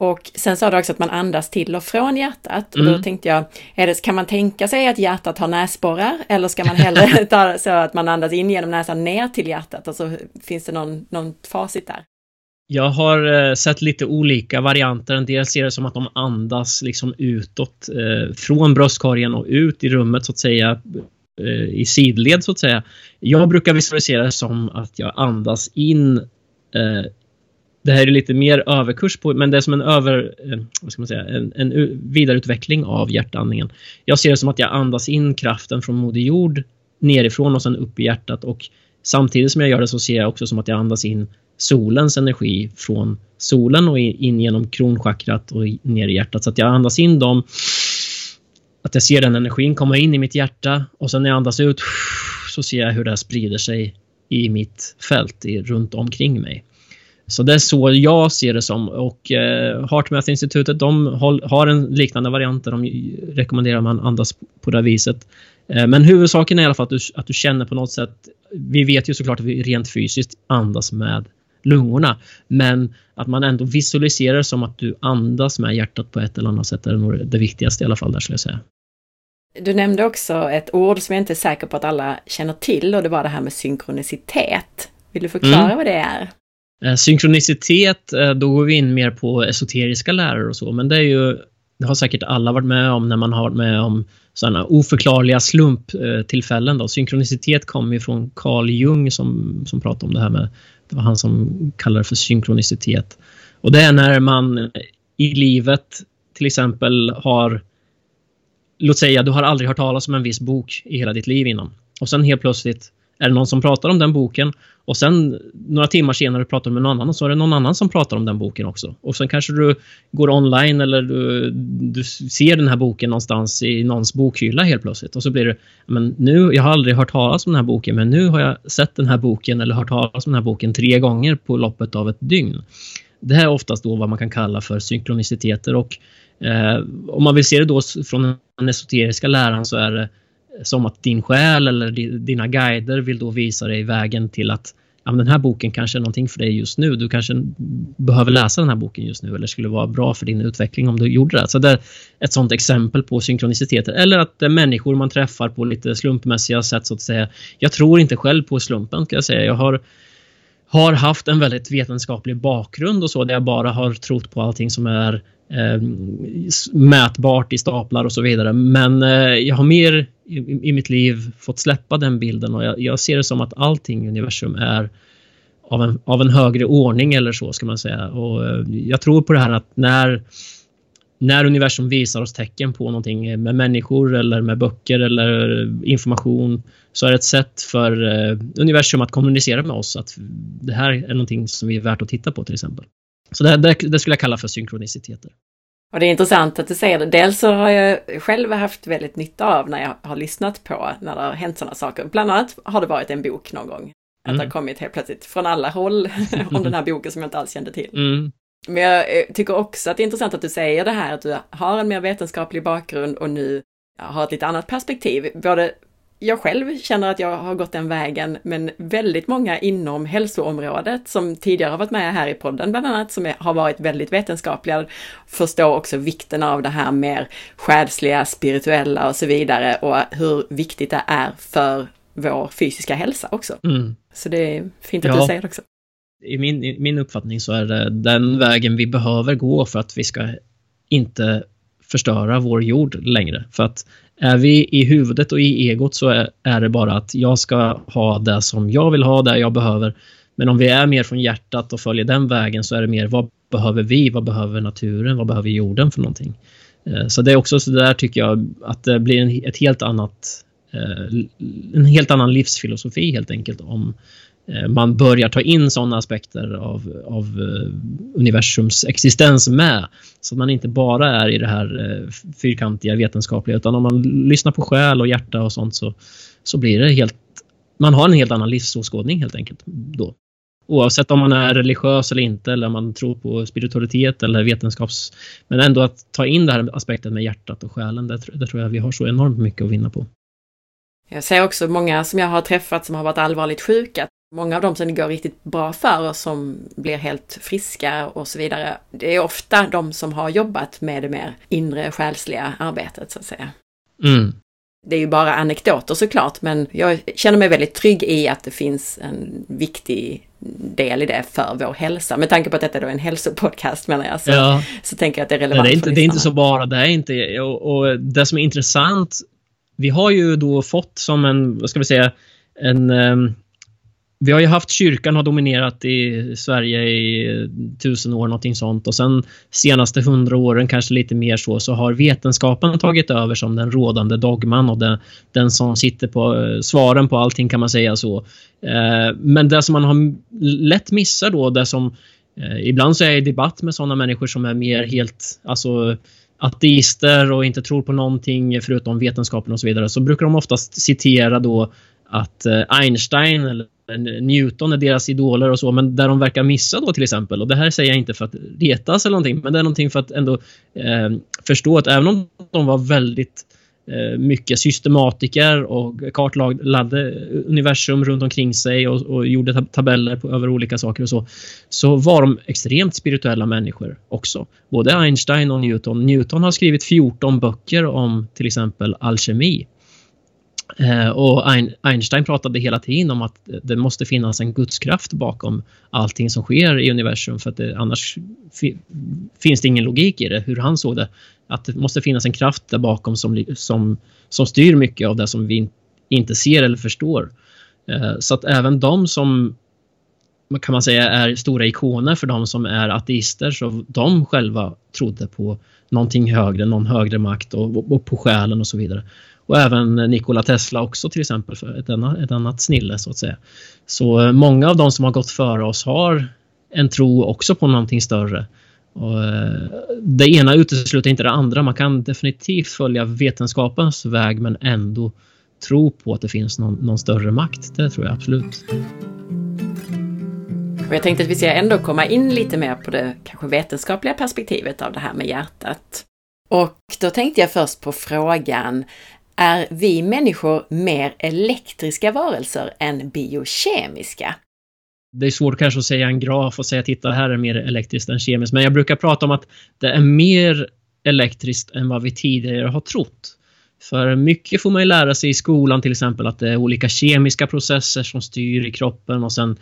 Och sen sa du också att man andas till och från hjärtat. Mm. Och då tänkte jag, det, kan man tänka sig att hjärtat har näsborrar? Eller ska man hellre ta så att man andas in genom näsan ner till hjärtat? Alltså finns det någon, någon facit där? Jag har eh, sett lite olika varianter. En del ser det som att de andas liksom utåt eh, från bröstkorgen och ut i rummet så att säga Eh, i sidled så att säga. Jag brukar visualisera det som att jag andas in eh, det här är lite mer överkurs på, men det är som en över, eh, vad ska man säga, en, en vidareutveckling av hjärtandningen. Jag ser det som att jag andas in kraften från Moder Jord nerifrån och sen upp i hjärtat och samtidigt som jag gör det så ser jag också som att jag andas in solens energi från solen och in genom kronchakrat och ner i hjärtat. Så att jag andas in dem att jag ser den energin komma in i mitt hjärta och sen när jag andas ut så ser jag hur det sprider sig i mitt fält i, runt omkring mig. Så det är så jag ser det som och eh, HeartMath-institutet de håll, har en liknande variant där de rekommenderar man andas på det viset. Eh, men huvudsaken är i alla fall att du, att du känner på något sätt, vi vet ju såklart att vi rent fysiskt andas med lungorna. Men att man ändå visualiserar som att du andas med hjärtat på ett eller annat sätt är nog det viktigaste i alla fall där skulle jag säga. Du nämnde också ett ord som jag inte är säker på att alla känner till och det var det här med synkronicitet. Vill du förklara mm. vad det är? Eh, synkronicitet, eh, då går vi in mer på esoteriska läror och så, men det är ju det har säkert alla varit med om när man har varit med om sådana oförklarliga slumptillfällen. Då. Synkronicitet kommer ju från Carl Jung som, som pratade om det här med, det var han som kallade det för synkronicitet. Och det är när man i livet till exempel har låt säga du har aldrig hört talas om en viss bok i hela ditt liv innan. Och sen helt plötsligt är det någon som pratar om den boken och sen några timmar senare pratar du med någon annan och så är det någon annan som pratar om den boken också. Och sen kanske du går online eller du, du ser den här boken någonstans i någons bokhylla helt plötsligt och så blir det, men nu, jag har aldrig hört talas om den här boken men nu har jag sett den här boken eller hört talas om den här boken tre gånger på loppet av ett dygn. Det här är oftast då vad man kan kalla för synkroniciteter och Eh, om man vill se det då från den esoteriska läran så är det som att din själ eller dina guider vill då visa dig vägen till att ja, den här boken kanske är någonting för dig just nu. Du kanske behöver läsa den här boken just nu eller skulle vara bra för din utveckling om du gjorde det. Så det är ett sånt exempel på synkroniciteter. Eller att det är människor man träffar på lite slumpmässiga sätt så att säga. Jag tror inte själv på slumpen kan jag säga. Jag har har haft en väldigt vetenskaplig bakgrund och så där jag bara har trott på allting som är eh, mätbart i staplar och så vidare. Men eh, jag har mer i, i, mitt liv fått släppa den bilden och jag, jag, ser det som att allting i universum är av en, av en högre ordning eller så ska man säga. Och eh, jag tror på det här att när när universum visar oss tecken på någonting med människor eller med böcker eller information så är det ett sätt för eh, universum att kommunicera med oss att det här är någonting som vi är värt att titta på till exempel. Så det, det, det skulle jag kalla för synkroniciteter. Och det är intressant att du säger det. Dels så har jag själv haft väldigt nytta av när jag har lyssnat på när det har hänt sådana saker. Bland annat har det varit en bok någon gång. Att mm. det har kommit helt plötsligt från alla håll om den här boken som jag inte alls kände till. Mm. Men jag eh, tycker också att det är intressant att du säger det här att du har en mer vetenskaplig bakgrund och nu har ett lite annat perspektiv. Både jag själv känner att jag har gått den vägen, men väldigt många inom hälsoområdet som tidigare har varit med här i podden bland annat, som har varit väldigt vetenskapliga, förstår också vikten av det här mer själsliga, spirituella och så vidare och hur viktigt det är för vår fysiska hälsa också. Mm. Så det är fint att ja. du säger det också i min, i min uppfattning så är det den vägen vi behöver gå för att vi ska inte förstöra vår jord längre. För att är vi i huvudet och i egot så är, är det bara att jag ska ha det som jag vill ha, det jag behöver. Men om vi är mer från hjärtat och följer den vägen så är det mer vad behöver vi? Vad behöver naturen? Vad behöver jorden för någonting? Eh, så det är också så där tycker jag att det blir en, ett helt annat eh, en helt annan livsfilosofi helt enkelt om Eh, man börjar ta in sådana aspekter av, av eh, universums existens med. Så att man inte bara är i det här eh, fyrkantiga vetenskapliga utan om man lyssnar på själ och hjärta och sånt så, så blir det helt... Man har en helt annan livsåskådning helt enkelt då. Oavsett om man är religiös eller inte eller om man tror på spiritualitet eller vetenskaps... Men ändå att ta in den här aspekten med hjärtat och själen, det, det tror jag vi har så enormt mycket att vinna på. Jag ser också många som jag har träffat som har varit allvarligt sjuka, Många av dem som det går riktigt bra för och som blir helt friska och så vidare, det är ofta de som har jobbat med det mer inre själsliga arbetet så att säga. Mm. Det är ju bara anekdoter såklart, men jag känner mig väldigt trygg i att det finns en viktig del i det för vår hälsa. Med tanke på att detta då är en hälsopodcast menar jag, så, ja. så tänker jag att det är relevant. Nej, det, är inte, det är inte så bara, det är inte, och, och det som är intressant, vi har ju då fått som en, vad ska vi säga, en um, vi har ju haft kyrkan har dominerat i Sverige i tusen år, någonting sånt. Och sen senaste hundra åren, kanske lite mer så, så har vetenskapen tagit över som den rådande dogman och den, den som sitter på eh, svaren på allting kan man säga så. Eh, men det som man har lätt missar då, det som eh, ibland så är jag i debatt med sådana människor som är mer helt, alltså ateister och inte tror på någonting förutom vetenskapen och så vidare, så brukar de oftast citera då att Einstein eller Eh, Newton är deras idoler och så, men där de verkar missa då till exempel, och det här säger jag inte för att retas eller någonting, men det är någonting för att ändå eh, förstå att även om de var väldigt eh, mycket systematiker och kartlade universum runt omkring sig och, och gjorde tabeller på, över olika saker och så, så var de extremt spirituella människor också. Både Einstein och Newton. Newton har skrivit 14 böcker om till exempel alkemi Eh, och Einstein pratade hela tiden om att det måste finnas en gudskraft bakom allting som sker i universum för att det, annars finns det ingen logik i det, hur han såg det. Att det måste finnas en kraft där bakom som, som, som styr mycket av det som vi inte ser eller förstår. Eh, så att även de som kan man säga är stora ikoner för de som är ateister så de själva trodde på någonting högre, någon högre makt och, och på själen och så vidare. Och även Nikola Tesla också till exempel, för ett annat, ett annat snille så att säga. Så eh, många av de som har gått före oss har en tro också på någonting större. Och eh, det ena utesluter inte det andra. Man kan definitivt följa vetenskapens väg men ändå tro på att det finns någon, någon större makt. Det tror jag absolut. Och jag tänkte att vi ska ändå komma in lite mer på det kanske vetenskapliga perspektivet av det här med hjärtat. Och då tänkte jag först på frågan, är vi människor mer elektriska varelser än biokemiska? Det är svårt kanske att säga en graf och säga titta här är mer elektriskt än kemiskt, men jag brukar prata om att det är mer elektriskt än vad vi tidigare har trott. För mycket får man ju lära sig i skolan till exempel att det är olika kemiska processer som styr i kroppen och sen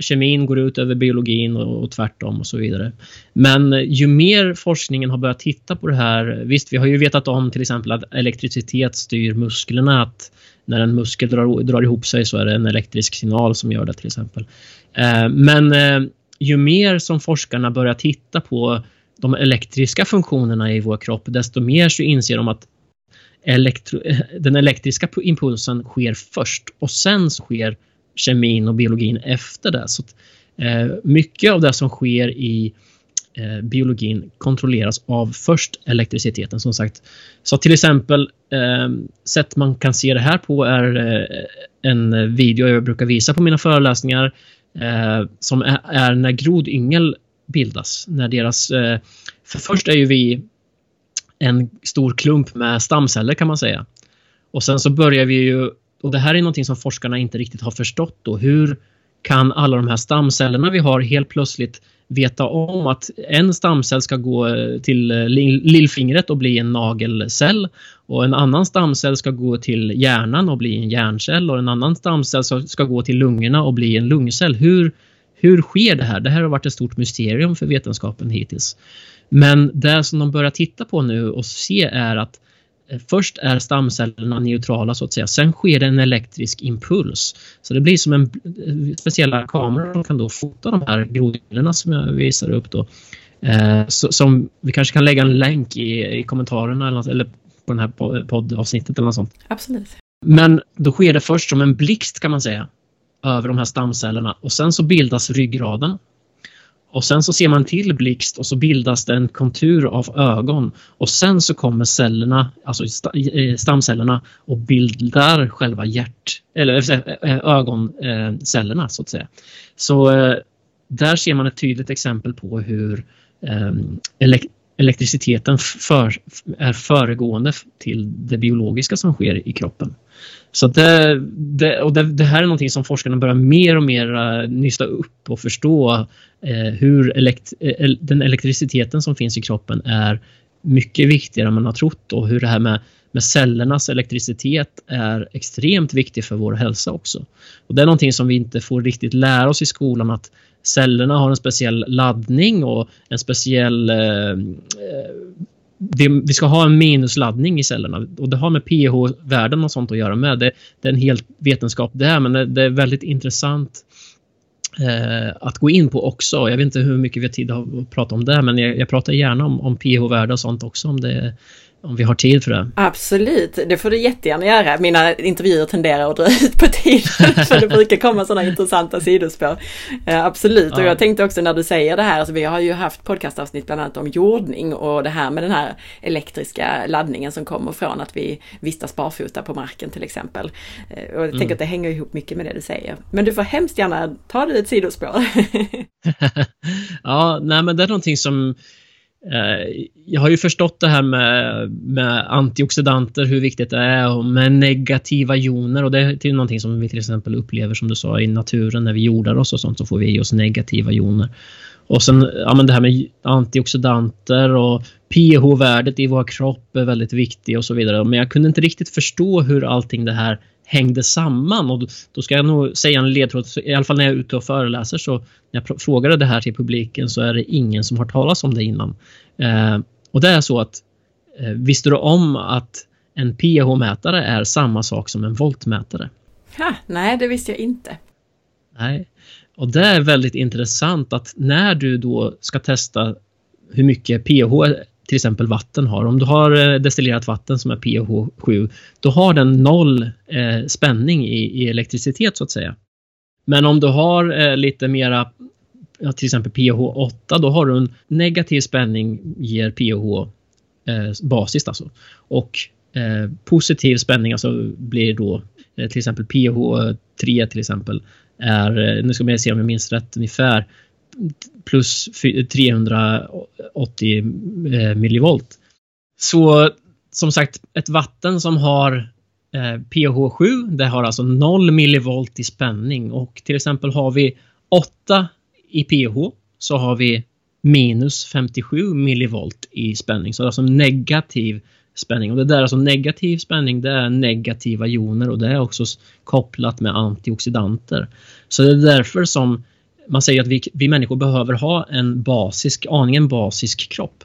kemin går ut över biologin och, och tvärtom och så vidare. Men ju mer forskningen har börjat titta på det här, visst vi har ju vetat om till exempel att elektricitet styr musklerna, att när en muskel drar, drar ihop sig så är det en elektrisk signal som gör det till exempel. Eh, men eh, ju mer som forskarna börjar titta på de elektriska funktionerna i vår kropp, desto mer så inser de att elektro, den elektriska impulsen sker först och sen så sker kemin och biologin efter det. Så att, eh, mycket av det som sker i eh, biologin kontrolleras av först elektriciteten som sagt. Så till exempel eh, sätt man kan se det här på är eh, en video jag brukar visa på mina föreläsningar eh, som är, är, när grodyngel bildas. När deras, eh, för först är ju vi en stor klump med stamceller kan man säga. Och sen så börjar vi ju, och det här är någonting som forskarna inte riktigt har förstått då, hur kan alla de här stamcellerna vi har helt plötsligt veta om att en stamcell ska gå eh, till eh, lillfingret och bli en nagelcell och en annan stamcell ska gå till hjärnan och bli en hjärncell och en annan stamcell ska gå till lungorna och bli en lungcell. Hur, hur sker det här? Det här har varit ett stort mysterium för vetenskapen hittills. Men det som de börjar titta på nu och se är att eh, Först är stamcellerna neutrala så att säga. Sen sker det en elektrisk impuls. Så det blir som en eh, speciella kameror som kan då fota de här groddelarna som jag visar upp då. Eh, så, som vi kanske kan lägga en länk i, i kommentarerna eller, eller på det här poddavsnittet eller något sånt. Absolut. Men då sker det först som en blixt kan man säga över de här stamcellerna och sen så bildas ryggraden. Och sen så ser man till blixt och så bildas det en kontur av ögon och sen så kommer cellerna, alltså eh, stamcellerna och bildar själva hjärt eller eh, eh, ögoncellerna så att säga. Så där ser man ett tydligt exempel på hur elektriciteten för, är föregående till det biologiska som sker i kroppen. Så det, det, och det, det, här är någonting som forskarna börjar mer och mer eh, nysta upp och förstå eh, hur elekt, eh, el, den elektriciteten som finns i kroppen är mycket viktigare än man har trott och hur det här med, med cellernas elektricitet är extremt viktig för vår hälsa också. Och det är någonting som vi inte får riktigt lära oss i skolan att cellerna har en speciell laddning och en speciell eh, eh vi ska ha en minusladdning i cellerna och det har med pH-värden och sånt att göra med. Det, det är en helt vetenskap det men det, det är väldigt intressant eh, att gå in på också. Jag vet inte hur mycket vi har tid att prata om det men jag, jag pratar gärna om, om pH-värde och sånt också om det om vi har tid för det. Absolut, det får du jättegärna göra. Mina intervjuer tenderar att dra ut på tiden för det brukar komma sådana intressanta sidospår. Uh, absolut, och jag tänkte också när du säger det här, alltså vi har ju haft podcastavsnitt bland annat om jordning och det här med den här elektriska laddningen som kommer från att vi vistas barfota på marken till exempel. Uh, och jag tänker mm. att det hänger ihop mycket med det du säger. Men du får hemskt gärna ta det ett sidospår. ja, nej men det är någonting som Eh, Eh, jag har ju förstått det här med, med, antioxidanter, hur viktigt det är och med negativa joner och det är någonting som vi till exempel upplever som du sa i naturen när vi jordar oss och sånt så får vi i oss negativa joner. Och sen ja, men det här med antioxidanter och pH-värdet i vår kropp är väldigt viktigt och så vidare. Men jag kunde inte riktigt förstå hur allting det här hängde samman och då ska jag nog säga en ledtråd, i alla fall när jag är ute och föreläser så när jag frågade det här till publiken så är det ingen som har talat om det innan. Eh, och det är så att eh, visste du om att en pH-mätare är samma sak som en voltmätare? Ha, nej, det visste jag inte. Nej, och det är väldigt intressant att när du då ska testa hur mycket pH till exempel vatten har. Om du har eh, destillerat vatten som är pH 7, då har den noll eh, spänning i, i, elektricitet så att säga. Men om du har eh, lite mera, ja, till exempel pH 8, då har du en negativ spänning ger pH eh, basiskt alltså. Och eh, positiv spänning alltså blir då eh, till exempel pH 3 till exempel är, nu ska vi se om jag minns rätt ungefär, plus 380 eh, millivolt. Så som sagt, ett vatten som har eh, pH 7, det har alltså 0 millivolt i spänning och till exempel har vi 8 i pH så har vi minus 57 millivolt i spänning. Så det är alltså negativ spänning. Och det där är alltså negativ spänning, det är negativa joner och det är också kopplat med antioxidanter. Så det är därför som man säger att vi, vi människor behöver ha en basisk, aningen basisk kropp.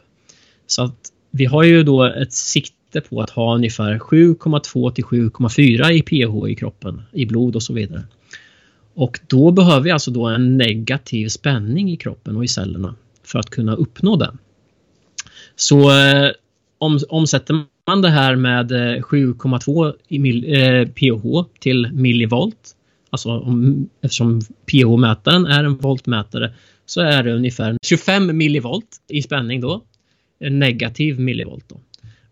Så att vi har ju då ett sikte på att ha ungefär 7,2 till 7,4 i pH i kroppen, i blod och så vidare. Och då behöver vi alltså då en negativ spänning i kroppen och i cellerna för att kunna uppnå den. Så eh, om, omsätter man det här med eh, 7,2 eh pH till millivolt Alltså om, eftersom pH-mätaren är en voltmätare så är det ungefär 25 millivolt i spänning då. En negativ millivolt då.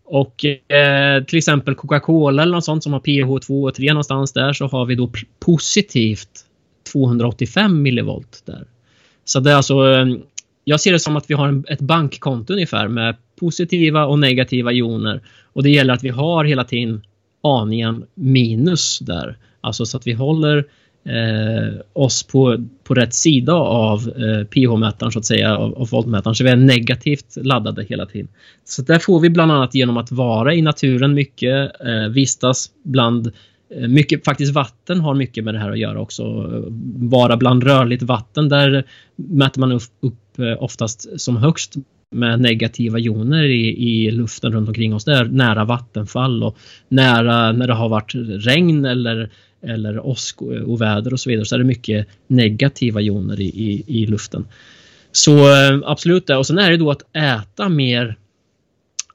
Och eh, till exempel Coca-Cola eller något sånt som har pH 2 och 3 någonstans där så har vi då positivt 285 millivolt där. Så det är alltså eh, jag ser det som att vi har en, ett bankkonto ungefär med positiva och negativa joner och det gäller att vi har hela tiden aningen minus där. Alltså så att vi håller eh, oss på, på rätt sida av eh, pH-mätaren så att säga, av, av voltmätaren. Så vi är negativt laddade hela tiden. Så där får vi bland annat genom att vara i naturen mycket, eh, vistas bland eh, mycket, faktiskt vatten har mycket med det här att göra också. Vara bland rörligt vatten, där mäter man upp, upp eh, oftast som högst med negativa joner i, i luften runt omkring oss. Det är nära vattenfall och nära när det har varit regn eller, eller åskoväder eh, och så vidare så är det mycket negativa joner i, i, i luften. Så eh, absolut det. Och sen är det då att äta mer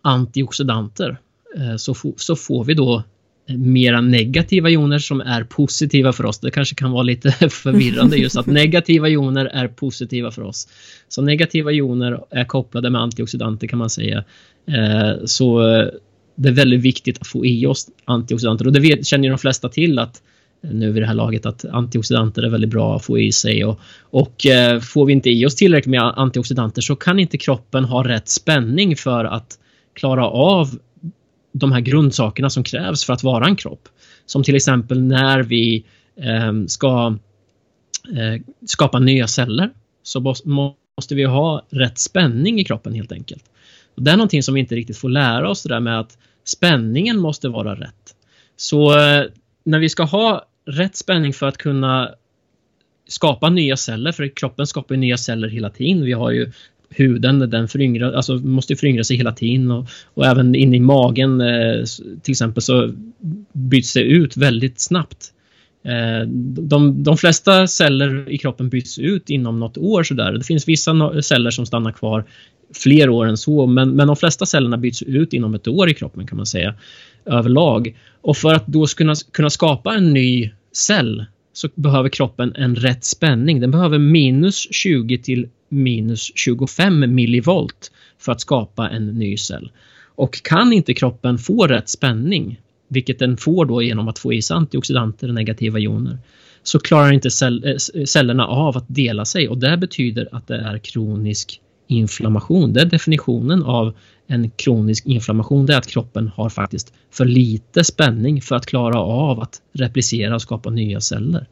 antioxidanter eh, så, så får vi då mera negativa joner som är positiva för oss. Det kanske kan vara lite förvirrande just att negativa joner är positiva för oss. Så negativa joner är kopplade med antioxidanter kan man säga. Så det är väldigt viktigt att få i oss antioxidanter och det vet, känner ju de flesta till att nu vid det här laget att antioxidanter är väldigt bra att få i sig och, och eh, får vi inte i oss tillräckligt med antioxidanter så kan inte kroppen ha rätt spänning för att klara av de här grundsakerna som krävs för att vara en kropp. Som till exempel när vi eh, ska eh, skapa nya celler så måste vi ha rätt spänning i kroppen helt enkelt. Och det är någonting som vi inte riktigt får lära oss det där med att spänningen måste vara rätt. Så eh, när vi ska ha rätt spänning för att kunna skapa nya celler, för kroppen skapar nya celler hela tiden. Vi har ju huden, den föryngrar, alltså måste föryngra sig hela tiden och, och även in i magen eh, till exempel så byts det ut väldigt snabbt. Eh, de, de flesta celler i kroppen byts ut inom något år sådär. Det finns vissa celler som stannar kvar fler år än så men, men de flesta cellerna byts ut inom ett år i kroppen kan man säga överlag. Och för att då kunna, kunna skapa en ny cell så behöver kroppen en rätt spänning. Den behöver minus 20 till minus 25 millivolt för att skapa en ny cell. Och kan inte kroppen få rätt spänning, vilket den får då genom att få i sig antioxidanter och negativa joner, så klarar inte cell, eh, cellerna av att dela sig och det betyder att det är kronisk inflammation. Det är definitionen av en kronisk inflammation. Det är att kroppen har faktiskt för lite spänning för att klara av att replicera och skapa nya celler.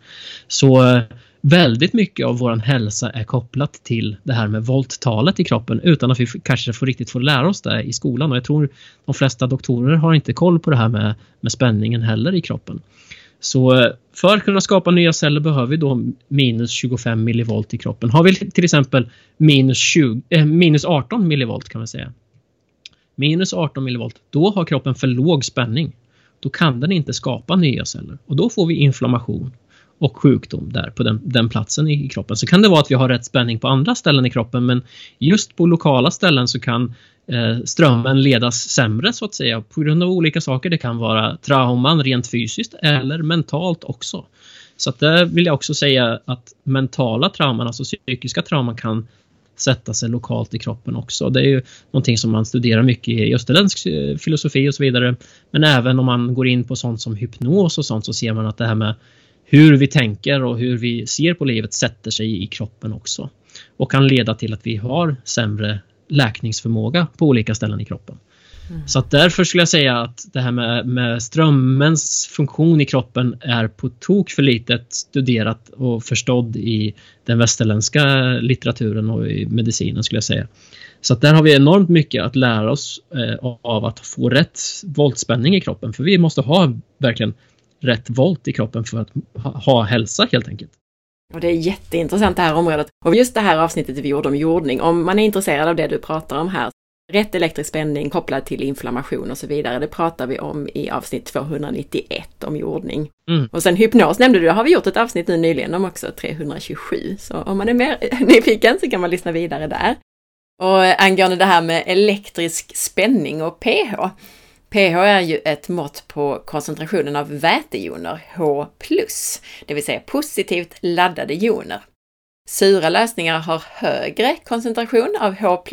Så eh, väldigt mycket av vår hälsa är kopplat till det här med volttalet i kroppen utan att vi kanske får riktigt får lära oss det i skolan. Och jag tror de flesta doktorer har inte koll på det här med, med spänningen heller i kroppen. Så eh, för att kunna skapa nya celler behöver vi då minus 25 millivolt i kroppen. Har vi till exempel minus, 20, eh, minus 18 millivolt kan man säga. Minus 18 millivolt, då har kroppen för låg spänning. Då kan den inte skapa nya celler och då får vi inflammation och sjukdom där på den, den platsen i kroppen. Så kan det vara att vi har rätt spänning på andra ställen i kroppen men just på lokala ställen så kan eh, strömmen ledas sämre så att säga på grund av olika saker. Det kan vara trauman rent fysiskt eller mentalt också. Så att där vill jag också säga att mentala trauman, alltså psykiska trauman kan sätta sig lokalt i kroppen också. Det är ju någonting som man studerar mycket i österländsk eh, filosofi och så vidare. Men även om man går in på sånt som hypnos och sånt så ser man att det här med hur vi tänker och hur vi ser på livet sätter sig i kroppen också. Och kan leda till att vi har sämre läkningsförmåga på olika ställen i kroppen. Mm. Så att därför skulle jag säga att det här med, med strömmens funktion i kroppen är på tok för litet studerat och förstådd i den västerländska litteraturen och i medicinen skulle jag säga. Så att där har vi enormt mycket att lära oss eh, av att få rätt voltspänning i kroppen för vi måste ha verkligen rätt volt i kroppen för att ha, ha hälsa helt enkelt. Och det är jätteintressant det här området. Och just det här avsnittet vi gjorde om jordning, om man är intresserad av det du pratar om här, rätt elektrisk spänning kopplad till inflammation och så vidare, det pratar vi om i avsnitt 291 om jordning. Mm. Och sen hypnos nämnde du, har vi gjort ett avsnitt nu nyligen om också, 327. Så om man är mer nyfiken så kan man lyssna vidare där. Och angående det här med elektrisk spänning och pH, pH är ju ett mått på koncentrationen av vätejoner, H+, det vill säga positivt laddade joner. Sura lösningar har högre koncentration av H+,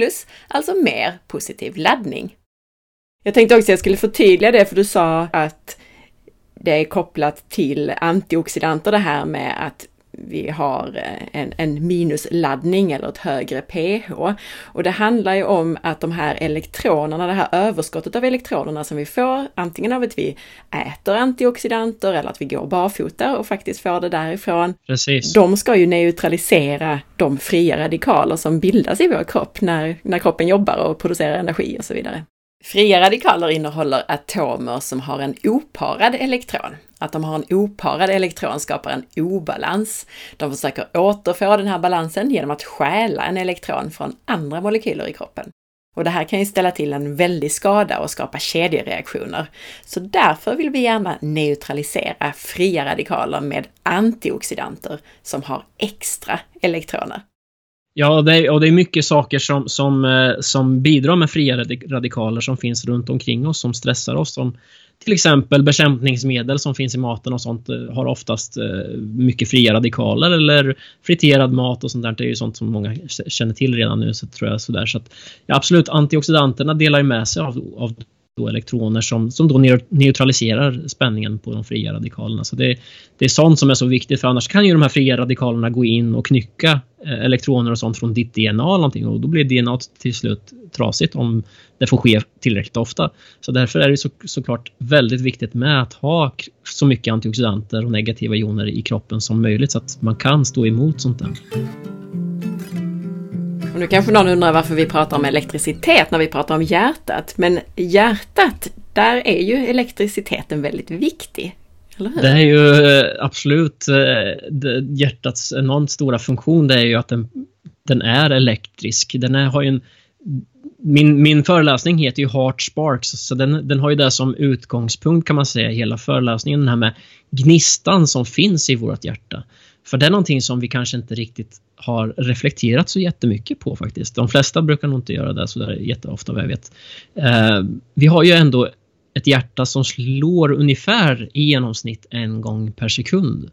alltså mer positiv laddning. Jag tänkte också att jag skulle förtydliga det, för du sa att det är kopplat till antioxidanter det här med att vi har eh, en, en, minusladdning eller ett högre pH. Och det handlar ju om att de här elektronerna, det här överskottet av elektronerna som vi får, antingen av att vi äter antioxidanter eller att vi går barfota och faktiskt får det därifrån. Precis. De ska ju neutralisera de fria radikaler som bildas i vår kropp när, när kroppen jobbar och producerar energi och så vidare. Fria radikaler innehåller atomer som har en oparad elektron. Att de har en oparad elektron skapar en obalans. De försöker återfå den här balansen genom att stjäla en elektron från andra molekyler i kroppen. Och det här kan ju ställa till en väldig skada och skapa kedjereaktioner. Så därför vill vi gärna neutralisera fria radikaler med antioxidanter som har extra elektroner. Ja, det är, och det är mycket saker som, som, eh, som bidrar med fria radikaler som finns runt omkring oss, som stressar oss. Som till exempel bekämpningsmedel som finns i maten och sånt eh, har oftast eh, mycket fria radikaler eller friterad mat och sånt där. Det är ju sånt som många känner till redan nu. Så tror jag sådär. Så att, ja, absolut, antioxidanterna delar ju med sig av, av då elektroner som, som då neutraliserar spänningen på de fria radikalerna. Så det, det är sånt som är så viktigt för annars kan ju de här fria radikalerna gå in och knycka eh, elektroner och sånt från ditt DNA eller någonting och då blir DNA till slut trasigt om det får ske tillräckligt ofta. Så därför är det så, såklart väldigt viktigt med att ha så mycket antioxidanter och negativa joner i kroppen som möjligt så att man kan stå emot sånt där. Och nu kanske någon undrar varför vi pratar om elektricitet när vi pratar om hjärtat. Men hjärtat, där är ju elektriciteten väldigt viktig. Det är ju eh, absolut eh, hjärtats enormt stora funktion. Det är ju att den, den är elektrisk. Den är, har ju en, min, min föreläsning heter ju Heart Sparks, så den, den har ju det som utgångspunkt kan man säga, hela föreläsningen, den här med gnistan som finns i vårt hjärta. För det är någonting som vi kanske inte riktigt har reflekterat så jättemycket på faktiskt. De flesta brukar nog inte göra det så där jätteofta vad jag vet. Eh, vi har ju ändå ett hjärta som slår ungefär i genomsnitt en gång per sekund.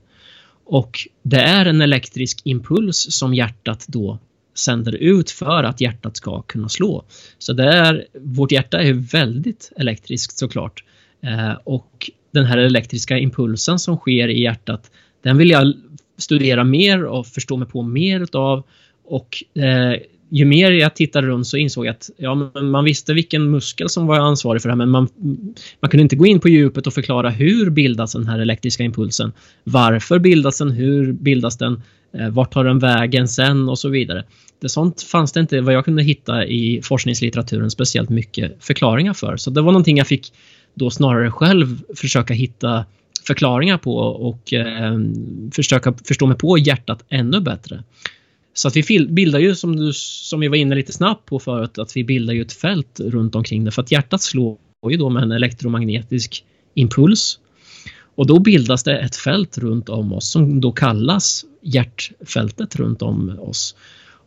Och det är en elektrisk impuls som hjärtat då sänder ut för att hjärtat ska kunna slå. Så det är, vårt hjärta är väldigt elektriskt såklart. Eh, och den här elektriska impulsen som sker i hjärtat den vill jag studera mer och förstå mig på mer utav. Och eh, ju mer jag tittade runt så insåg jag att ja, man visste vilken muskel som var ansvarig för det här men man, man kunde inte gå in på djupet och förklara hur bildas den här elektriska impulsen. Varför bildas den? Hur bildas den? Eh, vart tar den vägen sen? Och så vidare. Det sånt fanns det inte vad jag kunde hitta i forskningslitteraturen speciellt mycket förklaringar för. Så det var någonting jag fick då snarare själv försöka hitta förklaringar på och eh, försöka förstå mig på hjärtat ännu bättre. Så att vi bildar ju, som, du, som vi var inne lite snabbt på förut, att vi bildar ju ett fält runt omkring det. För att hjärtat slår ju då med en elektromagnetisk impuls. Och då bildas det ett fält runt om oss som då kallas hjärtfältet runt om oss.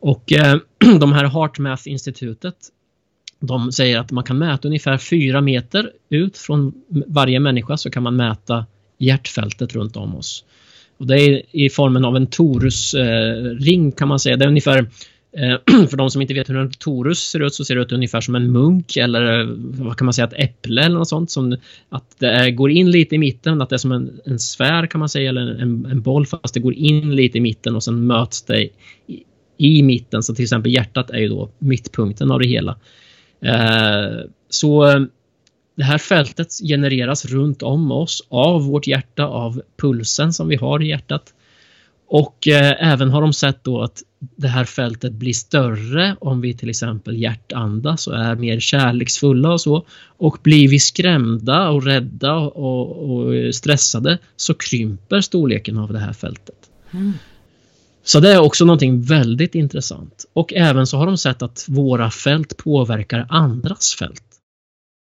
Och eh, de här HeartMath-institutet de säger att man kan mäta ungefär 4 meter ut från varje människa så kan man mäta hjärtfältet runt om oss. Och det är i formen av en torusring eh, kan man säga. Det är ungefär eh, för de som inte vet hur en torus ser ut så ser det ut ungefär som en munk eller vad kan man säga, ett äpple eller något sånt. Som att det går in lite i mitten, att det är som en, en sfär kan man säga eller en, en boll fast det går in lite i mitten och sen möts det i, i mitten. Så till exempel hjärtat är ju då mittpunkten av det hela. Eh, så det här fältet genereras runt om oss av vårt hjärta, av pulsen som vi har i hjärtat. Och eh, även har de sett då att det här fältet blir större om vi till exempel hjärtandas och är mer kärleksfulla och så. Och blir vi skrämda och rädda och, och stressade så krymper storleken av det här fältet. Mm. Så det är också någonting väldigt intressant. Och även så har de sett att våra fält påverkar andras fält.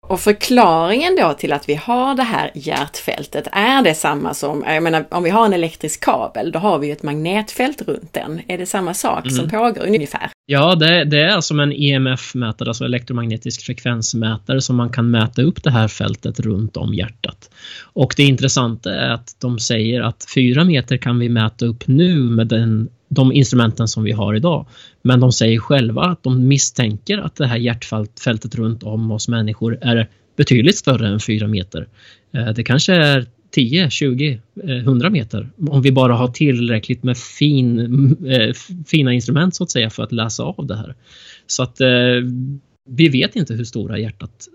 Och förklaringen då till att vi har det här hjärtfältet, är det samma som, jag menar om vi har en elektrisk kabel, då har vi ju ett magnetfält runt den. Är det samma sak mm. som pågår ungefär? Ja, det, det är som en EMF-mätare, alltså elektromagnetisk frekvensmätare som man kan mäta upp det här fältet runt om hjärtat. Och det intressanta är att de säger att fyra meter kan vi mäta upp nu med den de instrumenten som vi har idag. Men de säger själva att de misstänker att det här hjärtfältet runt om oss människor är betydligt större än 4 meter. Eh, det kanske är 10, 20, 100 meter om vi bara har tillräckligt med fin, eh, fina instrument så att säga för att läsa av det här. Så att eh, vi vet inte hur stora hjärtat,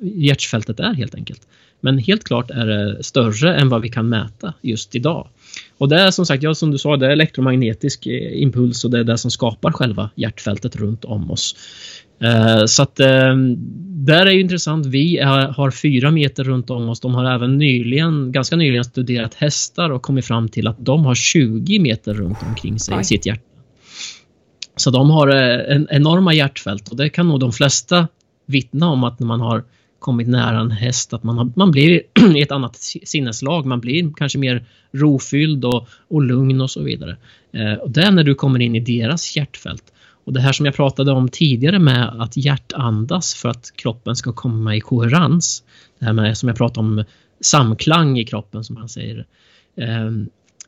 hjärtfältet är helt enkelt. Men helt klart är det större än vad vi kan mäta just idag. Och det är som sagt, ja, som du sa, det är elektromagnetisk eh, impuls och det är det som skapar själva hjärtfältet runt om oss. Eh, så att eh, där är ju intressant. Vi har fyra meter runt om oss. De har även nyligen, ganska nyligen studerat hästar och kommit fram till att de har 20 meter runt omkring sig i sitt hjärta. Så de har en enorma hjärtfält och det kan nog de flesta vittna om att när man har kommit nära en häst att man, har, man blir i ett annat sinneslag. Man blir kanske mer rofylld och, och lugn och så vidare. Eh, och det är när du kommer in i deras hjärtfält. Och det här som jag pratade om tidigare med att hjärtandas för att kroppen ska komma i koherens. Det här med som jag pratade om samklang i kroppen som man säger. Eh,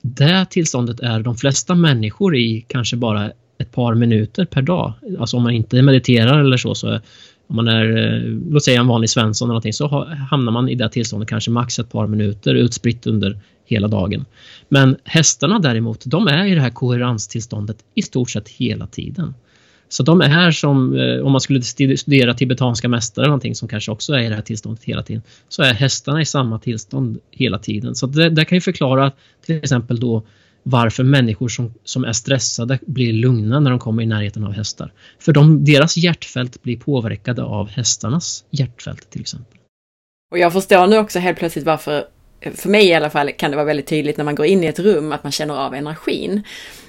det tillståndet är de flesta människor i kanske bara ett par minuter per dag. Alltså om man inte mediterar eller så, så om man är, eh, låt säga en vanlig Svensson eller någonting, så hamnar man i det tillståndet kanske max ett par minuter utspritt under hela dagen. Men hästarna däremot, de är i det här koherenstillståndet i stort sett hela tiden. Så de är som, eh, om man skulle studera tibetanska mästare eller någonting som kanske också är i det här tillståndet hela tiden, så är hästarna i samma tillstånd hela tiden. Så det, det kan ju förklara till exempel då varför människor som, som är stressade blir lugna när de kommer i närheten av hästar. För de, deras hjärtfält blir påverkade av hästarnas hjärtfält till exempel. Och jag förstår nu också helt plötsligt varför för mig i alla fall kan det vara väldigt tydligt när man går in i ett rum att man känner av energin.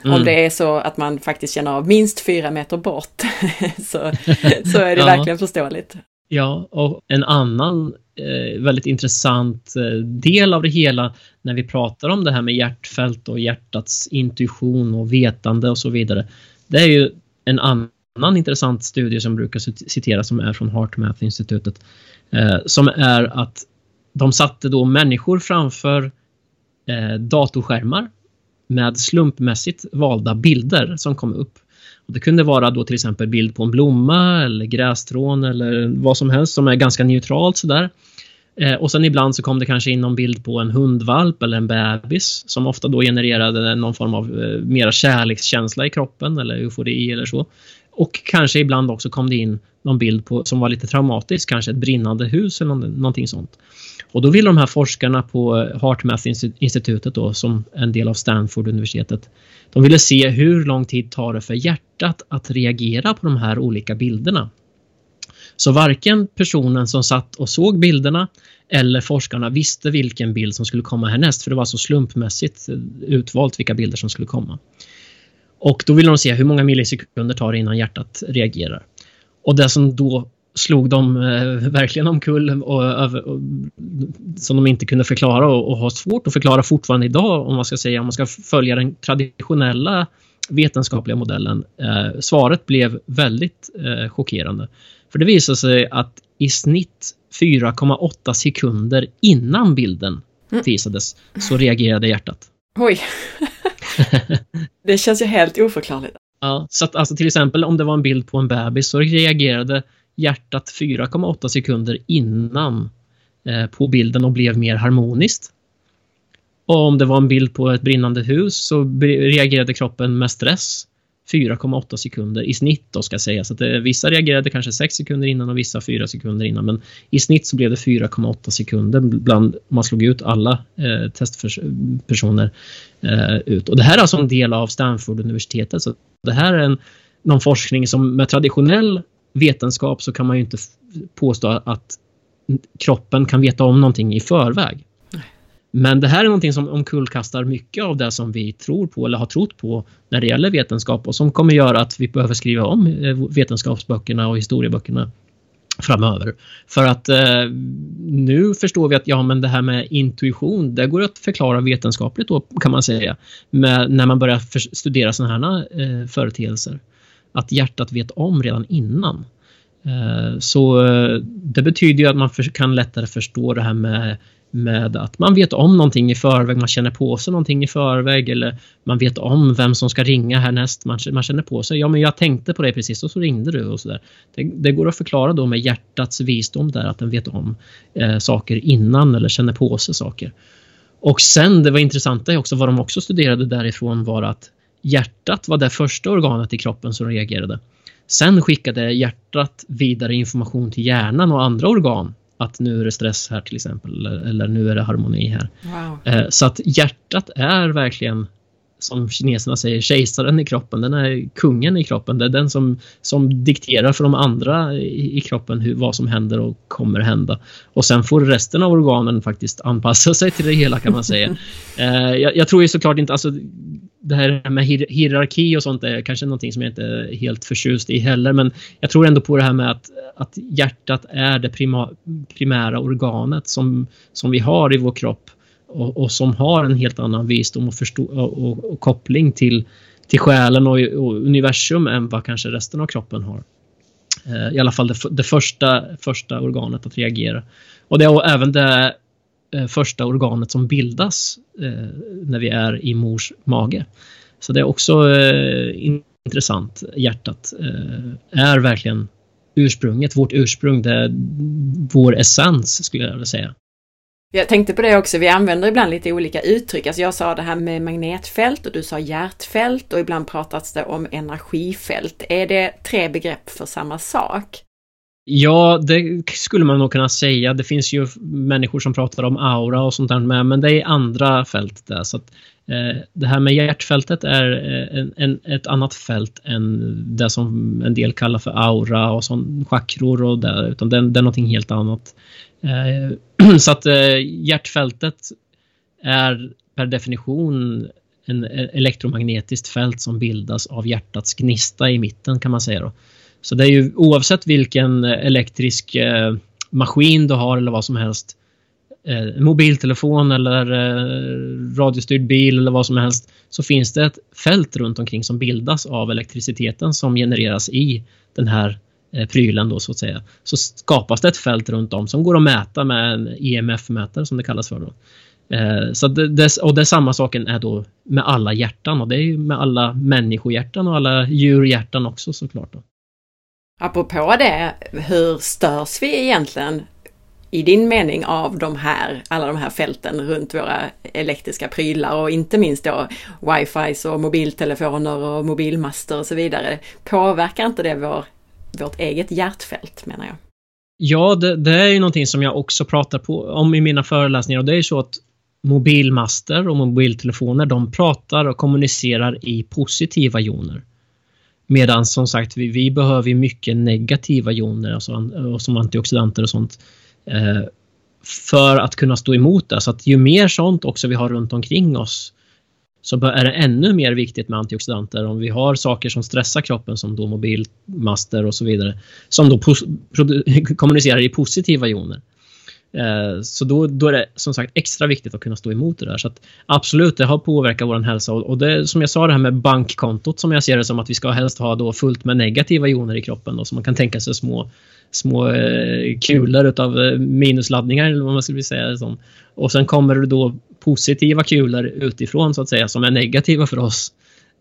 Mm. Om det är så att man faktiskt känner av minst fyra meter bort så, så är det ja. verkligen förståeligt. Ja, och en annan eh, väldigt intressant eh, del av det hela när vi pratar om det här med hjärtfält och hjärtats intuition och vetande och så vidare. Det är ju en annan intressant studie som brukar citeras som är från HeartMath-institutet. Eh, som är att de satte då människor framför eh, datorskärmar med slumpmässigt valda bilder som kom upp. Och det kunde vara då till exempel bild på en blomma eller grässtrån eller vad som helst som är ganska neutralt sådär. Eh, och sen ibland så kom det kanske in någon bild på en hundvalp eller en bebis som ofta då genererade någon form av eh, mera kärlekskänsla i kroppen eller eufori eller så. Och kanske ibland också kom det in någon bild på, som var lite traumatisk, kanske ett brinnande hus eller någonting sånt. Och då ville de här forskarna på eh, HeartMath-institutet då, som en del av Stanford-universitetet, de ville se hur lång tid tar det för hjärtat att reagera på de här olika bilderna. Så varken personen som satt och såg bilderna eller forskarna visste vilken bild som skulle komma härnäst för det var så slumpmässigt eh, utvalt vilka bilder som skulle komma. Och då ville de se hur många millisekunder tar det innan hjärtat reagerar. Och det som då slog dem eh, verkligen omkull och, och, och, som de inte kunde förklara och, och har svårt att förklara fortfarande idag om man ska säga om man ska följa den traditionella vetenskapliga modellen. Eh, svaret blev väldigt eh, chockerande. För det visade sig att i snitt 4,8 sekunder innan bilden mm. visades så reagerade hjärtat. Oj! det känns ju helt oförklarligt. Ja, så att alltså till exempel om det var en bild på en bebis så reagerade hjärtat 4,8 sekunder innan eh, på bilden och blev mer harmoniskt. Och om det var en bild på ett brinnande hus så reagerade kroppen med stress 4,8 sekunder i snitt då ska sägas. Att det, vissa reagerade kanske 6 sekunder innan och vissa 4 sekunder innan. Men i snitt så blev det 4,8 sekunder bland, om man slog ut alla eh, testpersoner eh, ut. Och det här är alltså en del av Stanford-universitetet. Så det här är en, någon forskning som med traditionell vetenskap så kan man ju inte påstå att kroppen kan veta om någonting i förväg. Men det här är någonting som omkullkastar mycket av det som vi tror på eller har trott på när det gäller vetenskap och som kommer göra att vi behöver skriva om eh, vetenskapsböckerna och historieböckerna framöver. För att eh, nu förstår vi att ja, men det här med intuition, det går att förklara vetenskapligt då kan man säga. Med, när man börjar studera sådana här eh, företeelser. Att hjärtat vet om redan innan. Eh, så eh, det betyder ju att man för, kan lättare förstå det här med med att man vet om någonting i förväg, man känner på sig någonting i förväg eller man vet om vem som ska ringa härnäst. Man, man känner på sig, ja men jag tänkte på dig precis och så ringde du och sådär. Det, det, går att förklara då med hjärtats visdom där att den vet om eh, saker innan eller känner på sig saker. Och sen det var intressanta också vad de också studerade därifrån var att hjärtat var det första organet i kroppen som reagerade. Sen skickade hjärtat vidare information till hjärnan och andra organ att nu är det stress här till exempel eller, eller nu är det harmoni här. Wow. Eh, så att hjärtat är verkligen som kineserna säger, kejsaren i kroppen. Den är kungen i kroppen. Det är den som, som dikterar för de andra i, i kroppen hur, vad som händer och kommer hända. Och sen får resten av organen faktiskt anpassa sig till det hela kan man säga. eh, jag, jag, tror ju såklart inte, alltså det här med hier hierarki och sånt är kanske någonting som jag inte är helt förtjust i heller. Men jag tror ändå på det här med att, att hjärtat är det prima, primära organet som, som vi har i vår kropp och, och som har en helt annan visdom och, förstå, och, och, och koppling till, till själen och, och, universum än vad kanske resten av kroppen har. Eh, I alla fall det, det första, första organet att reagera. Och det är även det eh, första organet som bildas eh, när vi är i mors mage. Så det är också eh, intressant. Hjärtat eh, är verkligen ursprunget, vårt ursprung, det är vår essens skulle jag vilja säga. Jag tänkte på det också, vi använder ibland lite olika uttryck. Alltså jag sa det här med magnetfält och du sa hjärtfält och ibland pratas det om energifält. Är det tre begrepp för samma sak? Ja, det skulle man nog kunna säga. Det finns ju människor som pratar om aura och sånt där med, men det är andra fält där. Så att, eh, det här med hjärtfältet är eh, en, en, ett annat fält än det som en del kallar för aura och sån, chakror och det, utan det, det är någonting helt annat. Eh, så att eh, hjärtfältet är per definition en eh, elektromagnetiskt fält som bildas av hjärtats gnista i mitten kan man säga. Då. Så det är ju oavsett vilken eh, elektrisk eh, maskin du har eller vad som helst eh, mobiltelefon eller eh, radiostyrd bil eller vad som helst så finns det ett fält runt omkring som bildas av elektriciteten som genereras i den här eh, prylen då så att säga. Så skapas det ett fält runt om som går att mäta med en EMF-mätare som det kallas för då. Eh, så det, det, och det är samma saken är då med alla hjärtan och det är ju med alla människohjärtan och alla djurhjärtan också såklart. Då. Apropå det, hur störs vi egentligen i din mening av de här, alla de här fälten runt våra elektriska prylar och inte minst då wifi och mobiltelefoner och mobilmaster och så vidare. Påverkar inte det vår, vårt eget hjärtfält menar jag? Ja, det, det, är ju någonting som jag också pratar på, om i mina föreläsningar och det är ju så att mobilmaster och mobiltelefoner de pratar och kommunicerar i positiva joner. Medan som sagt vi, vi behöver mycket negativa joner alltså, som antioxidanter och sånt eh, för att kunna stå emot det. Så att ju mer sånt också vi har runt omkring oss så är det ännu mer viktigt med antioxidanter om vi har saker som stressar kroppen som då mobilmaster och så vidare som då kommunicerar i positiva joner. Eh, så då, då är det som sagt extra viktigt att kunna stå emot det där. Så att absolut, det har påverkat vår hälsa och det som jag sa det här med bankkontot som jag ser det som att vi ska helst ha då fullt med negativa joner i kroppen då, så man kan tänka sig små små eh, kulor utav eh, minusladdningar eller vad man skulle säga. Som. Och sen kommer det då positiva kulor utifrån så att säga som är negativa för oss.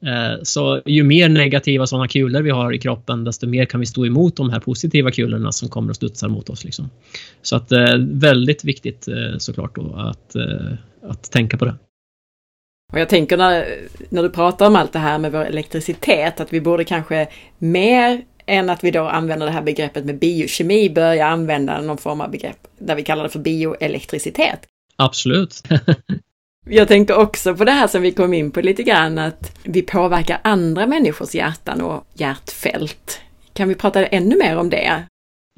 Eh, så ju mer negativa sådana kulor vi har i kroppen desto mer kan vi stå emot de här positiva kulorna som kommer och studsar mot oss. Liksom. Så att eh, väldigt viktigt eh, såklart då att, att tänka på det. Och jag tänker när, när du pratar om allt det här med vår elektricitet att vi borde kanske mer än att vi då använder det här begreppet med biokemi börja använda någon form av begrepp där vi kallar det för bioelektricitet. Absolut. Jag tänkte också på det här som vi kom in på lite grann, att vi påverkar andra människors hjärtan och hjärtfält. Kan vi prata ännu mer om det?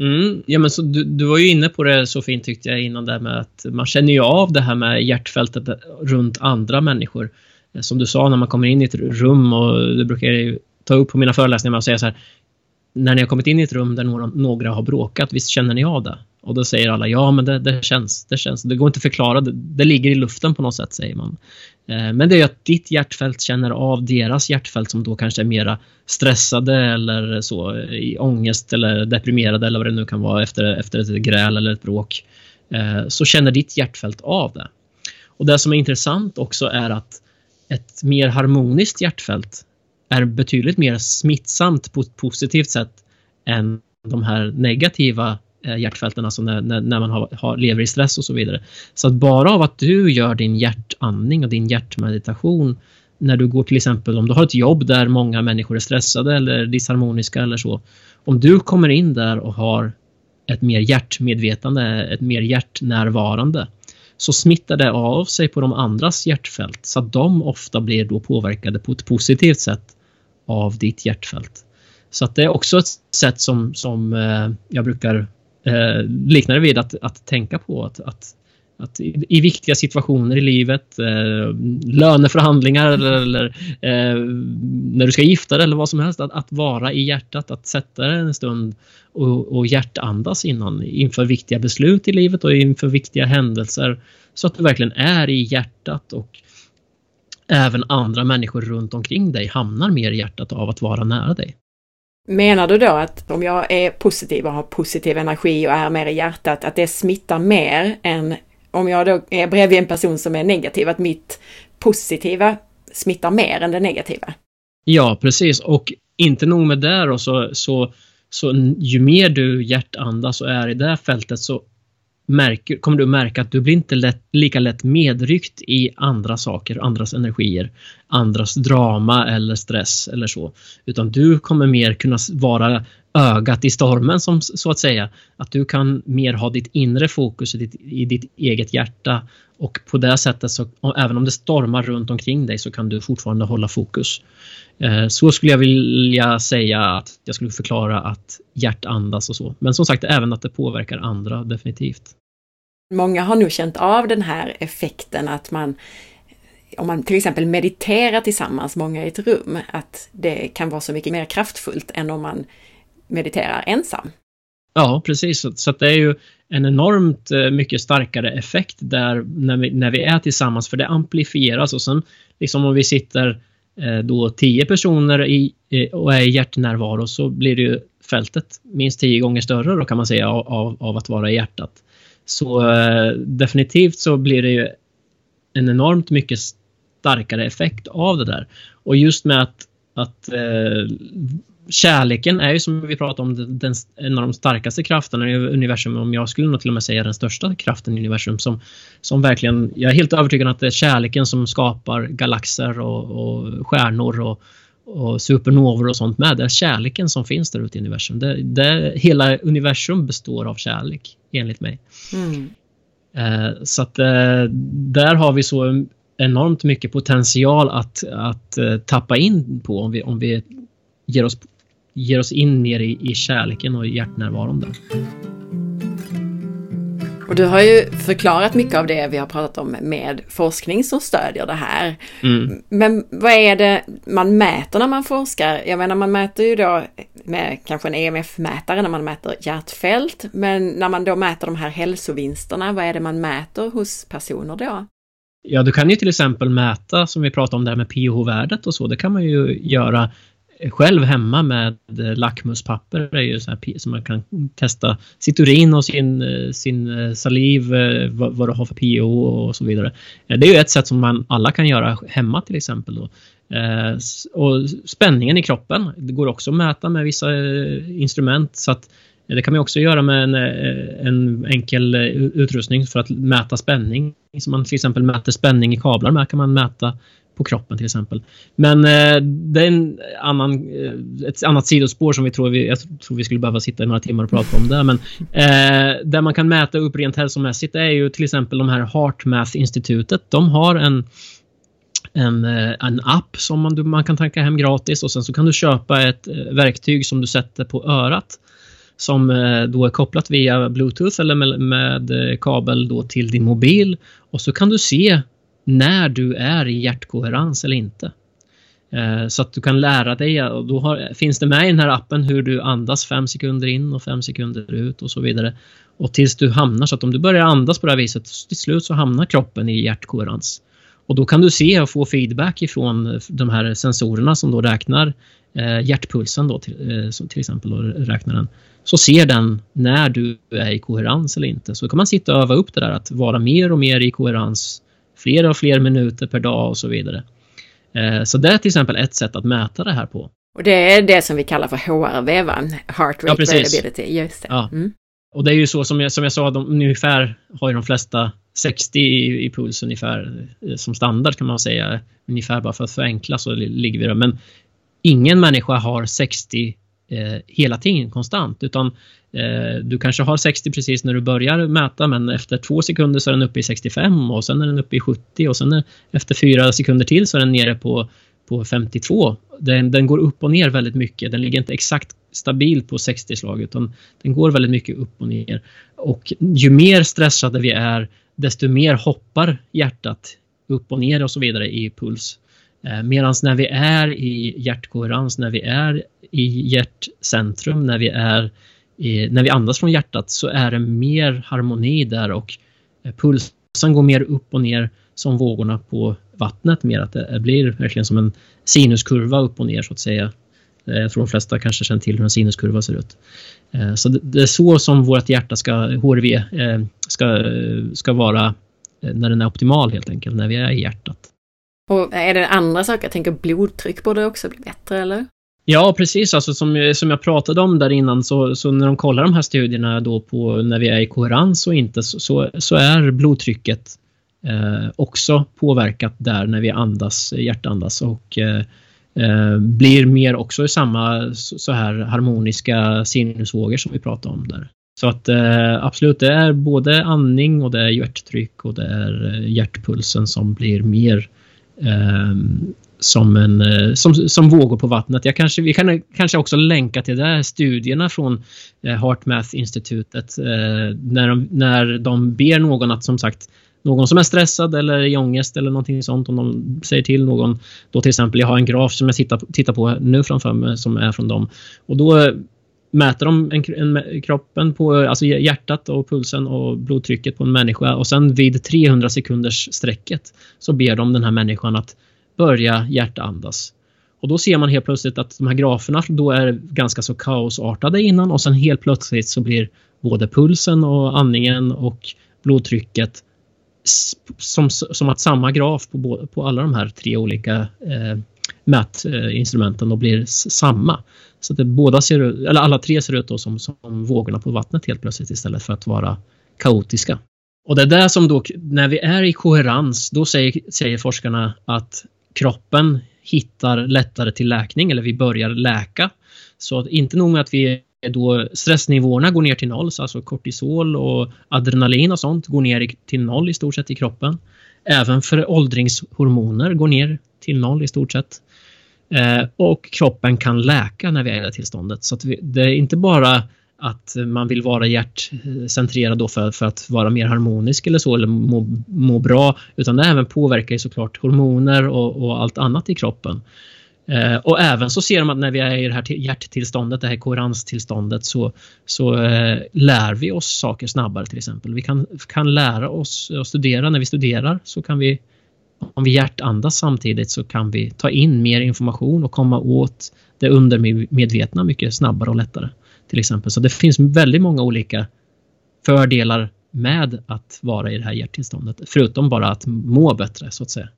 Mm, ja, men så du, du var ju inne på det så fint tyckte jag innan där med att man känner ju av det här med hjärtfältet runt andra människor. Eh, som du sa när man kommer in i ett rum och det brukar jag ta upp på mina föreläsningar med att säga så här. När ni har kommit in i ett rum där några, några har bråkat, visst känner ni av det? Och då säger alla ja, men det, det, känns. Det känns. Det går inte att förklara. Det, det ligger i luften på något sätt, säger man. Eh, men det är ju att ditt hjärtfält känner av deras hjärtfält som då kanske är mera stressade eller så eh, i ångest eller deprimerade eller vad det nu kan vara efter, efter ett gräl eller ett bråk. Eh, så känner ditt hjärtfält av det. Och det som är intressant också är att ett mer harmoniskt hjärtfält är betydligt mer smittsamt på ett positivt sätt än de här negativa Eh, hjärtfälten, alltså när, när, när man har, har, lever i stress och så vidare. Så att bara av att du gör din hjärtandning och din hjärtmeditation när du går till exempel om du har ett jobb där många människor är stressade eller disharmoniska eller så. Om du kommer in där och har ett mer hjärtmedvetande, ett mer hjärtnärvarande så smittar det av sig på de andras hjärtfält så att de ofta blir då påverkade på ett positivt sätt av ditt hjärtfält. Så att det är också ett sätt som, som eh, jag brukar eh, likna det vid att, att tänka på. Att, att, att i, i, viktiga situationer i livet, eh, löneförhandlingar eller, eller eh, när du ska gifta dig eller vad som helst, att, att vara i hjärtat, att sätta dig en stund och, och hjärtandas innan, inför viktiga beslut i livet och inför viktiga händelser. Så att du verkligen är i hjärtat och även andra människor runt omkring dig hamnar mer i hjärtat av att vara nära dig. Menar du då att om jag är positiv och har positiv energi och är mer i hjärtat, att det smittar mer än om jag då är bredvid en person som är negativ, att mitt positiva smittar mer än det negativa? Ja, precis. Och inte nog med det då, så, så, så ju mer du hjärtandas och är i det fältet så märker, kommer du märka att du blir inte lätt, lika lätt medryckt i andra saker, andras energier, andras drama eller stress eller så. Utan du kommer mer kunna vara ögat i stormen som, så att säga. Att du kan mer ha ditt inre fokus i ditt, i ditt eget hjärta och på det sättet så även om det stormar runt omkring dig så kan du fortfarande hålla fokus. Eh, så skulle jag vilja säga att jag skulle förklara att hjärtandas och så. Men som sagt även att det påverkar andra definitivt. Många har nog känt av den här effekten att man om man till exempel mediterar tillsammans, många i ett rum, att det kan vara så mycket mer kraftfullt än om man mediterar ensam. Ja, precis. Så, det är ju en enormt eh, mycket starkare effekt där när vi, när vi är tillsammans, för det amplifieras och sen liksom om vi sitter eh, då tio personer i, och är i hjärtnärvaro så blir det ju fältet minst tio gånger större då kan man säga av, av att vara i hjärtat. Så eh, definitivt så blir det ju en enormt mycket starkare effekt av det där. Och just med att, att eh, kärleken är ju som vi pratade om den, en av de starkaste krafterna i universum. Om jag skulle nog till och med säga den största kraften i universum som, som verkligen, jag är helt övertygad om att det är kärleken som skapar galaxer och, och stjärnor och, och supernovor och sånt med. Det är kärleken som finns där ute i universum. Det, det, hela universum består av kärlek enligt mig. Mm. Eh, så att eh, där har vi så enormt mycket potential att, att eh, tappa in på om vi, om vi ger oss ger oss in mer i, i kärleken och hjärtnärvaron där. Och du har ju förklarat mycket av det vi har pratat om med forskning som stödjer det här. Mm. Men vad är det man mäter när man forskar? Jag menar man mäter ju då med kanske en EMF-mätare när man mäter hjärtfält. Men när man då mäter de här hälsovinsterna, vad är det man mäter hos personer då? Ja, du kan ju till exempel mäta, som vi pratade om där med pH-värdet och så, det kan man ju göra själv hemma med eh, lackmuspapper är ju så här som man kan testa sitt urin och sin, eh, sin eh, saliv, vad, vad du har för pH och så vidare. Det är ju ett sätt som man alla kan göra hemma till exempel. Då. Och spänningen i kroppen, det går också att mäta med vissa instrument så att det kan man också göra med en, eh, en enkel eh, utrustning för att mäta spänning. Som man till exempel mäter spänning i kablar med kan man mäta på kroppen till exempel. Men eh, det är en annan, eh, ett annat sidospår som vi tror vi, jag tror vi skulle behöva sitta i några timmar och prata om det. Men eh, där man kan mäta upp rent hälsomässigt är ju till exempel de här HeartMath-institutet. De har en en, en app som man, man kan tanka hem gratis och sen så kan du köpa ett verktyg som du sätter på örat som eh, då är kopplat via Bluetooth eller med, med eh, kabel då till din mobil och så kan du se när du är i hjärtkoherens eller inte. Eh, så att du kan lära dig och då har, finns det med i den här appen hur du andas fem sekunder in och fem sekunder ut och så vidare. Och tills du hamnar så att om du börjar andas på det här viset till slut så hamnar kroppen i hjärtkoherens. Och då kan du se och få feedback ifrån de här sensorerna som då räknar eh, hjärtpulsen då till, eh, till exempel och räknar den. Så ser den när du är i koherens eller inte. Så kan man sitta och öva upp det där att vara mer och mer i koherens fler och fler minuter per dag och så vidare. Eh, så det är till exempel ett sätt att mäta det här på. Och det är det som vi kallar för HRV, va? Heart Rate ja, Variability. Just det. Ja. Mm. Och det är ju så som jag, som jag sa, de, ungefär har ju de flesta 60 i, i puls ungefär eh, som standard kan man säga. Ungefär bara för att förenkla så ligger vi där. Men ingen människa har 60 eh, hela tiden konstant utan eh, du kanske har 60 precis när du börjar mäta men efter två sekunder så är den uppe i 65 och sen är den uppe i 70 och sen är, efter fyra sekunder till så är den nere på, på 52. Den, den går upp och ner väldigt mycket. Den ligger inte exakt stabilt på 60 slag utan den går väldigt mycket upp och ner. Och ju mer stressade vi är desto mer hoppar hjärtat upp och ner och så vidare i puls. Eh, Medan när vi är i hjärtkoherens, när vi är i hjärtcentrum, när vi, är i, när vi andas från hjärtat så är det mer harmoni där och eh, pulsen går mer upp och ner som vågorna på vattnet mer att det blir verkligen som en sinuskurva upp och ner så att säga. Eh, jag tror de flesta kanske känner till hur en sinuskurva ser ut. Så det är så som vårt hjärta ska, HRV, ska, ska vara när den är optimal helt enkelt, när vi är i hjärtat. Och är det andra saker? Jag tänker blodtryck borde också bli bättre, eller? Ja, precis. Alltså, som, som jag pratade om där innan så, så när de kollar de här studierna då på när vi är i koherens och inte så, så, så är blodtrycket eh, också påverkat där när vi andas, hjärtandas och eh, eh, blir mer också i samma så här harmoniska sinusvågor som vi pratade om där. Så att eh, absolut, det är både andning och det är hjärttryck och det är eh, hjärtpulsen som blir mer Ehm, som, en, eh, som, som vågor på vattnet. Jag kanske, vi kan kanske också länka till där studierna från eh, HeartMath-institutet eh, när, de, när de ber någon att som sagt någon som är stressad eller i ångest eller någonting sånt om de säger till någon då till exempel jag har en graf som jag tittar, tittar på nu framför mig som är från dem och då mäter de en, en, kroppen på alltså hjärtat och pulsen och blodtrycket på en människa och sen vid 300 sekunders sträcket så ber de den här människan att börja hjärtandas. Och då ser man helt plötsligt att de här graferna då är ganska så kaosartade innan och sen helt plötsligt så blir både pulsen och andningen och blodtrycket som, som att samma graf på, på alla de här tre olika eh, mätinstrumenten då blir samma. Så att det båda ser eller alla tre ser ut då som, som vågorna på vattnet helt plötsligt istället för att vara kaotiska. Och det är där som då, när vi är i koherens, då säger, säger forskarna att kroppen hittar lättare till läkning eller vi börjar läka. Så att inte nog med att vi då stressnivåerna går ner till noll, så alltså kortisol och adrenalin och sånt går ner till noll i stort sett i kroppen. Även för åldringshormoner går ner till noll i stort sett. Eh, och kroppen kan läka när vi är i det tillståndet. Så vi, det är inte bara att man vill vara hjärtcentrerad då för, för att vara mer harmonisk eller så eller må, må bra utan det även påverkar såklart hormoner och, och allt annat i kroppen. Eh, och även så ser man att när vi är i det här hjärttillståndet, det här koherenstillståndet så, så eh, lär vi oss saker snabbare till exempel. Vi kan, kan lära oss och studera när vi studerar så kan vi om vi hjärtandas samtidigt så kan vi ta in mer information och komma åt det undermedvetna mycket snabbare och lättare. Till exempel. Så det finns väldigt många olika fördelar med att vara i det här hjärttillståndet. Förutom bara att må bättre så att säga.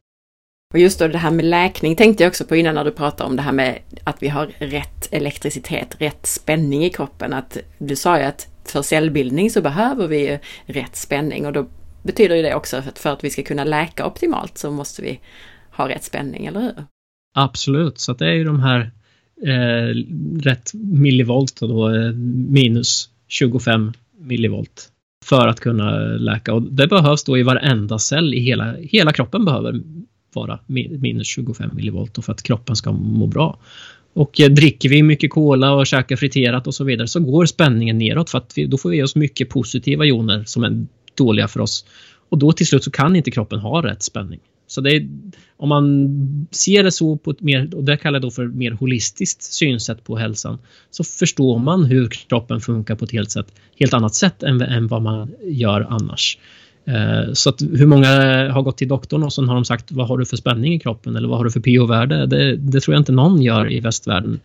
Och just då det här med läkning tänkte jag också på innan när du pratade om det här med att vi har rätt elektricitet, rätt spänning i kroppen. Att du sa ju att för cellbildning så behöver vi rätt spänning och då betyder ju det också att för att vi ska kunna läka optimalt så måste vi ha rätt spänning, eller hur? Absolut, så det är ju de här eh, rätt millivolt och då eh, minus 25 millivolt för att kunna läka och det behövs då i varenda cell i hela, hela kroppen behöver vara minus 25 millivolt för att kroppen ska må bra. Och eh, dricker vi mycket cola och käkar friterat och så vidare så går spänningen neråt för att vi, då får vi oss mycket positiva joner som en dåliga för oss. Och då till slut så kan inte kroppen ha rätt spänning. Så är, om man ser det så på ett mer, och det kallar jag då för mer holistiskt synsätt på hälsan, så förstår man hur kroppen funkar på ett helt, sätt, helt annat sätt än, än vad man gör annars. Eh, så att hur många har gått till doktorn och så har de sagt vad har du för spänning i kroppen eller vad har du för pH-värde? Det, det, tror jag inte någon gör i västvärlden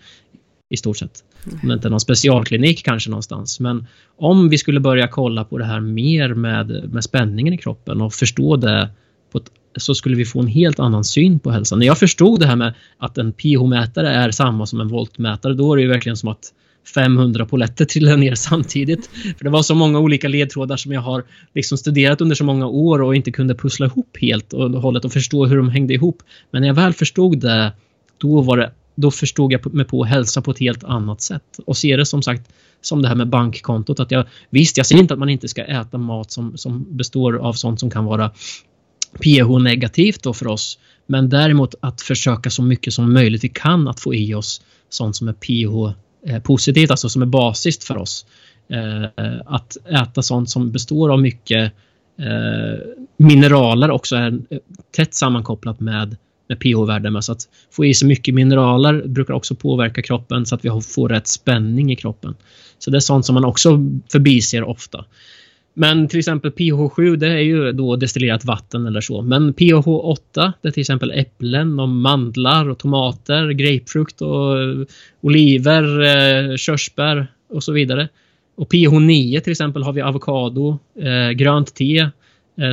i stort sett. Om det inte är någon specialklinik kanske någonstans. Men om vi skulle börja kolla på det här mer med, med spänningen i kroppen och förstå det ett, så skulle vi få en helt annan syn på hälsan. När jag förstod det här med att en pH-mätare är samma som en voltmätare, då är det ju verkligen som att 500 poletter trillade ner samtidigt. För det var så många olika ledtrådar som jag har liksom studerat under så många år och inte kunde pussla ihop helt och hållet och förstå hur de hängde ihop. Men när jag väl förstod det, då var det då förstod jag mig på hälsa på ett helt annat sätt. Och ser det som sagt som det här med bankkontot. Att jag, visst, jag säger inte att man inte ska äta mat som, som består av sånt som kan vara pH-negativt då för oss. Men däremot att försöka så mycket som möjligt vi kan att få i oss sånt som är pH-positivt, eh, alltså som är basiskt för oss. Eh, att äta sånt som består av mycket eh, mineraler också är tätt sammankopplat med, med pH-värden. Så att få i sig mycket mineraler brukar också påverka kroppen så att vi får rätt spänning i kroppen. Så det är sånt som man också förbiser ofta. Men till exempel pH7 det är ju då destillerat vatten eller så. Men pH8 det är till exempel äpplen och mandlar och tomater, grapefrukt och eh, oliver, eh, körsbär och så vidare. Och pH9 till exempel har vi avokado, eh, grönt te,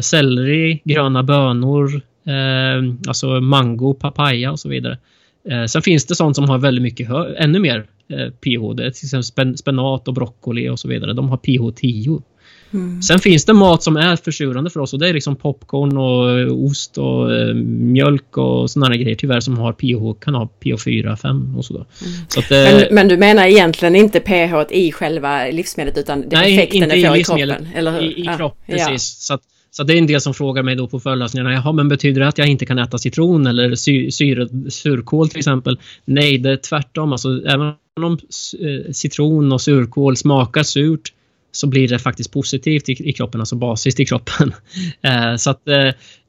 selleri, gröna bönor, alltså mango, papaya och så vidare. Eh, sen finns det sånt som har väldigt mycket, ännu mer eh, pH. Det är till exempel spenat och broccoli och så vidare. De har pH 10. Mm. Sen finns det mat som är försurande för oss och det är liksom popcorn och eh, ost och mjölk och sådana grejer tyvärr som har pH, kan ha pH 4, 5 och sådär. Mm. Så eh, men, men, du menar egentligen inte pH i själva livsmedlet utan det nej, effekten inte det får i, i kroppen? Eller hur? I, i ah, kroppen, precis. Ja. Så, att, så det är en del som frågar mig då på föreläsningarna. Jaha, men betyder det att jag inte kan äta citron eller sy, syre, surkål till exempel? Nej, det är tvärtom. Alltså, även om eh, citron och surkål smakar surt så blir det faktiskt positivt i, i kroppen, alltså basiskt i kroppen. eh, så att eh,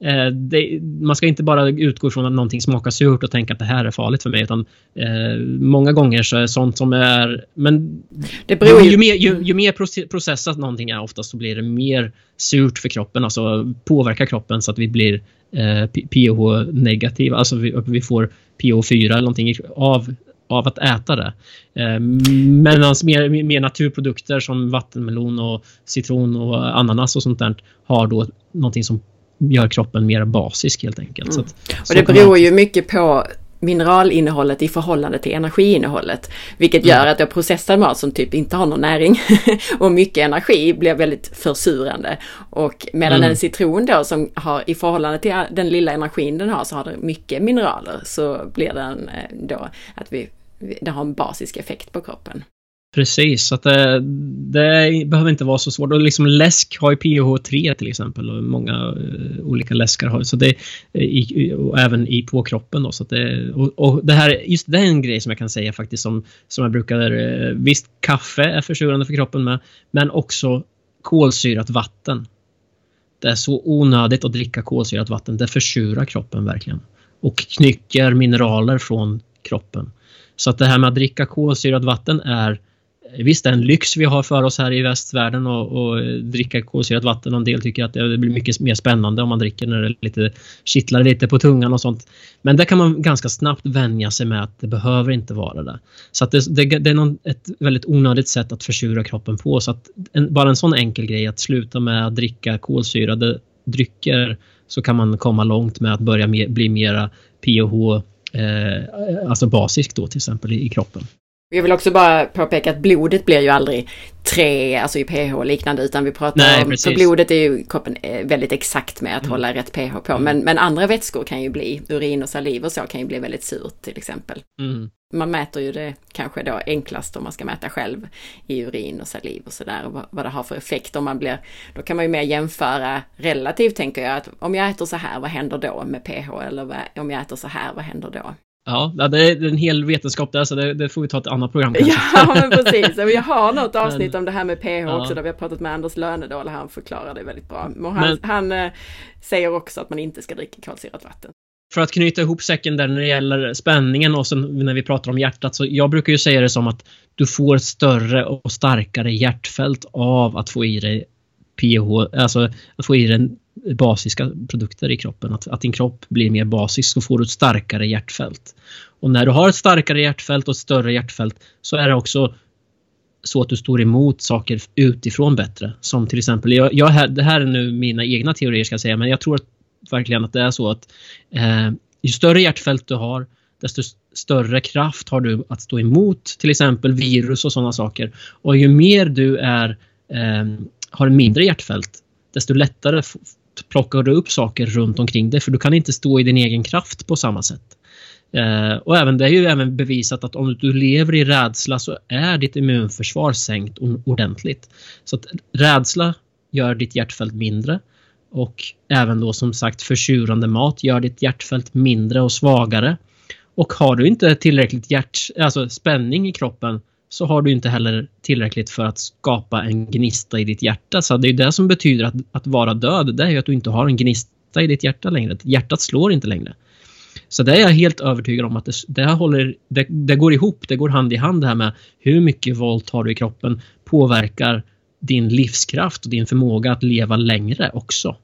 eh, det, man ska inte bara utgå ifrån att någonting smakar surt och tänka att det här är farligt för mig utan eh, många gånger så är sånt som är men det beror ju, ju, mer, ju, ju mer processat någonting är oftast så blir det mer surt för kroppen, alltså påverkar kroppen så att vi blir eh, pH negativa, alltså vi, vi får pH 4 eller någonting av av att äta det. Eh, Medan mer, mer naturprodukter som vattenmelon och citron och ananas och sånt där har då någonting som gör kroppen mer basisk helt enkelt. Mm. Att, och det beror ju mycket på mineralinnehållet i förhållande till energiinnehållet. Vilket gör att jag processad mat som typ inte har någon näring och mycket energi blir väldigt försurande. Och medan mm. en citron då som har i förhållande till den lilla energin den har så har det mycket mineraler så blir den eh, då att vi det har en basisk effekt på kroppen. Precis, så att det, det, behöver inte vara så svårt. Och liksom läsk har ju PH3 till exempel och många eh, olika läskar har så det eh, i, och även i på kroppen då så att det, och, och, det här just det är en grej som jag kan säga faktiskt som som jag brukar eh, visst kaffe är försurande för kroppen med men också kolsyrat vatten. Det är så onödigt att dricka kolsyrat vatten. Det försurar kroppen verkligen och knycker mineraler från kroppen. Så att det här med att dricka kolsyrat vatten är Visst, det är en lyx vi har för oss här i västvärlden och, och dricka kolsyrat vatten. En del tycker att det blir mycket mer spännande om man dricker när det lite kittlar lite på tungan och sånt. Men det kan man ganska snabbt vänja sig med att det behöver inte vara det. Så att det, det, det är någon, ett väldigt onödigt sätt att försura kroppen på. Så att en, bara en sån enkel grej att sluta med att dricka kolsyrade drycker så kan man komma långt med att börja mer, bli mera PH Eh, alltså basiskt då till exempel i, i kroppen. Jag vill också bara påpeka att blodet blir ju aldrig 3, alltså i pH liknande, utan vi pratar Nej, om, precis. för blodet är ju kroppen eh, väldigt exakt med att mm. hålla rätt pH på. Mm. Men, men andra vätskor kan ju bli, urin och saliv och så kan ju bli väldigt surt till exempel. Mm. Man mäter ju det kanske då enklast om man ska mäta själv i urin och saliv och sådär och vad, vad det har för effekt om man blir, då kan man ju mer jämföra relativt tänker jag att om jag äter så här, vad händer då med pH? Eller om jag äter så här, vad händer då? Ja, det är en hel vetenskap där så det, det får vi ta ett annat program kanske. Ja, men precis. Vi har något avsnitt men, om det här med pH ja. också där vi har pratat med Anders Lönedal och han förklarar det väldigt bra. Och han, men, han äh, säger också att man inte ska dricka kolsyrat vatten. För att knyta ihop säcken där när det gäller spänningen och sen när vi pratar om hjärtat så jag brukar ju säga det som att du får större och starkare hjärtfält av att få i dig pH, alltså att få i dig basiska produkter i kroppen. Att, att din kropp blir mer basisk så får du ett starkare hjärtfält. Och när du har ett starkare hjärtfält och ett större hjärtfält så är det också så att du står emot saker utifrån bättre. Som till exempel, jag, jag, det här är nu mina egna teorier ska jag säga, men jag tror att, verkligen att det är så att eh, ju större hjärtfält du har, desto större kraft har du att stå emot till exempel virus och sådana saker. Och ju mer du är, eh, har en mindre hjärtfält, desto lättare plockar du upp saker runt omkring dig för du kan inte stå i din egen kraft på samma sätt. Eh, och även det är ju även bevisat att om du lever i rädsla så är ditt immunförsvar sänkt ordentligt. Så att rädsla gör ditt hjärtfält mindre och även då som sagt försurande mat gör ditt hjärtfält mindre och svagare. Och har du inte tillräckligt hjärt, alltså spänning i kroppen så har du inte heller tillräckligt för att skapa en gnista i ditt hjärta. Så det är det som betyder att, att vara död. Det är ju att du inte har en gnista i ditt hjärta längre. Hjärtat slår inte längre. Så det är jag helt övertygad om att det, det, håller, det, det går ihop, det går hand i hand det här med hur mycket volt har du i kroppen påverkar din livskraft och din förmåga att leva längre också.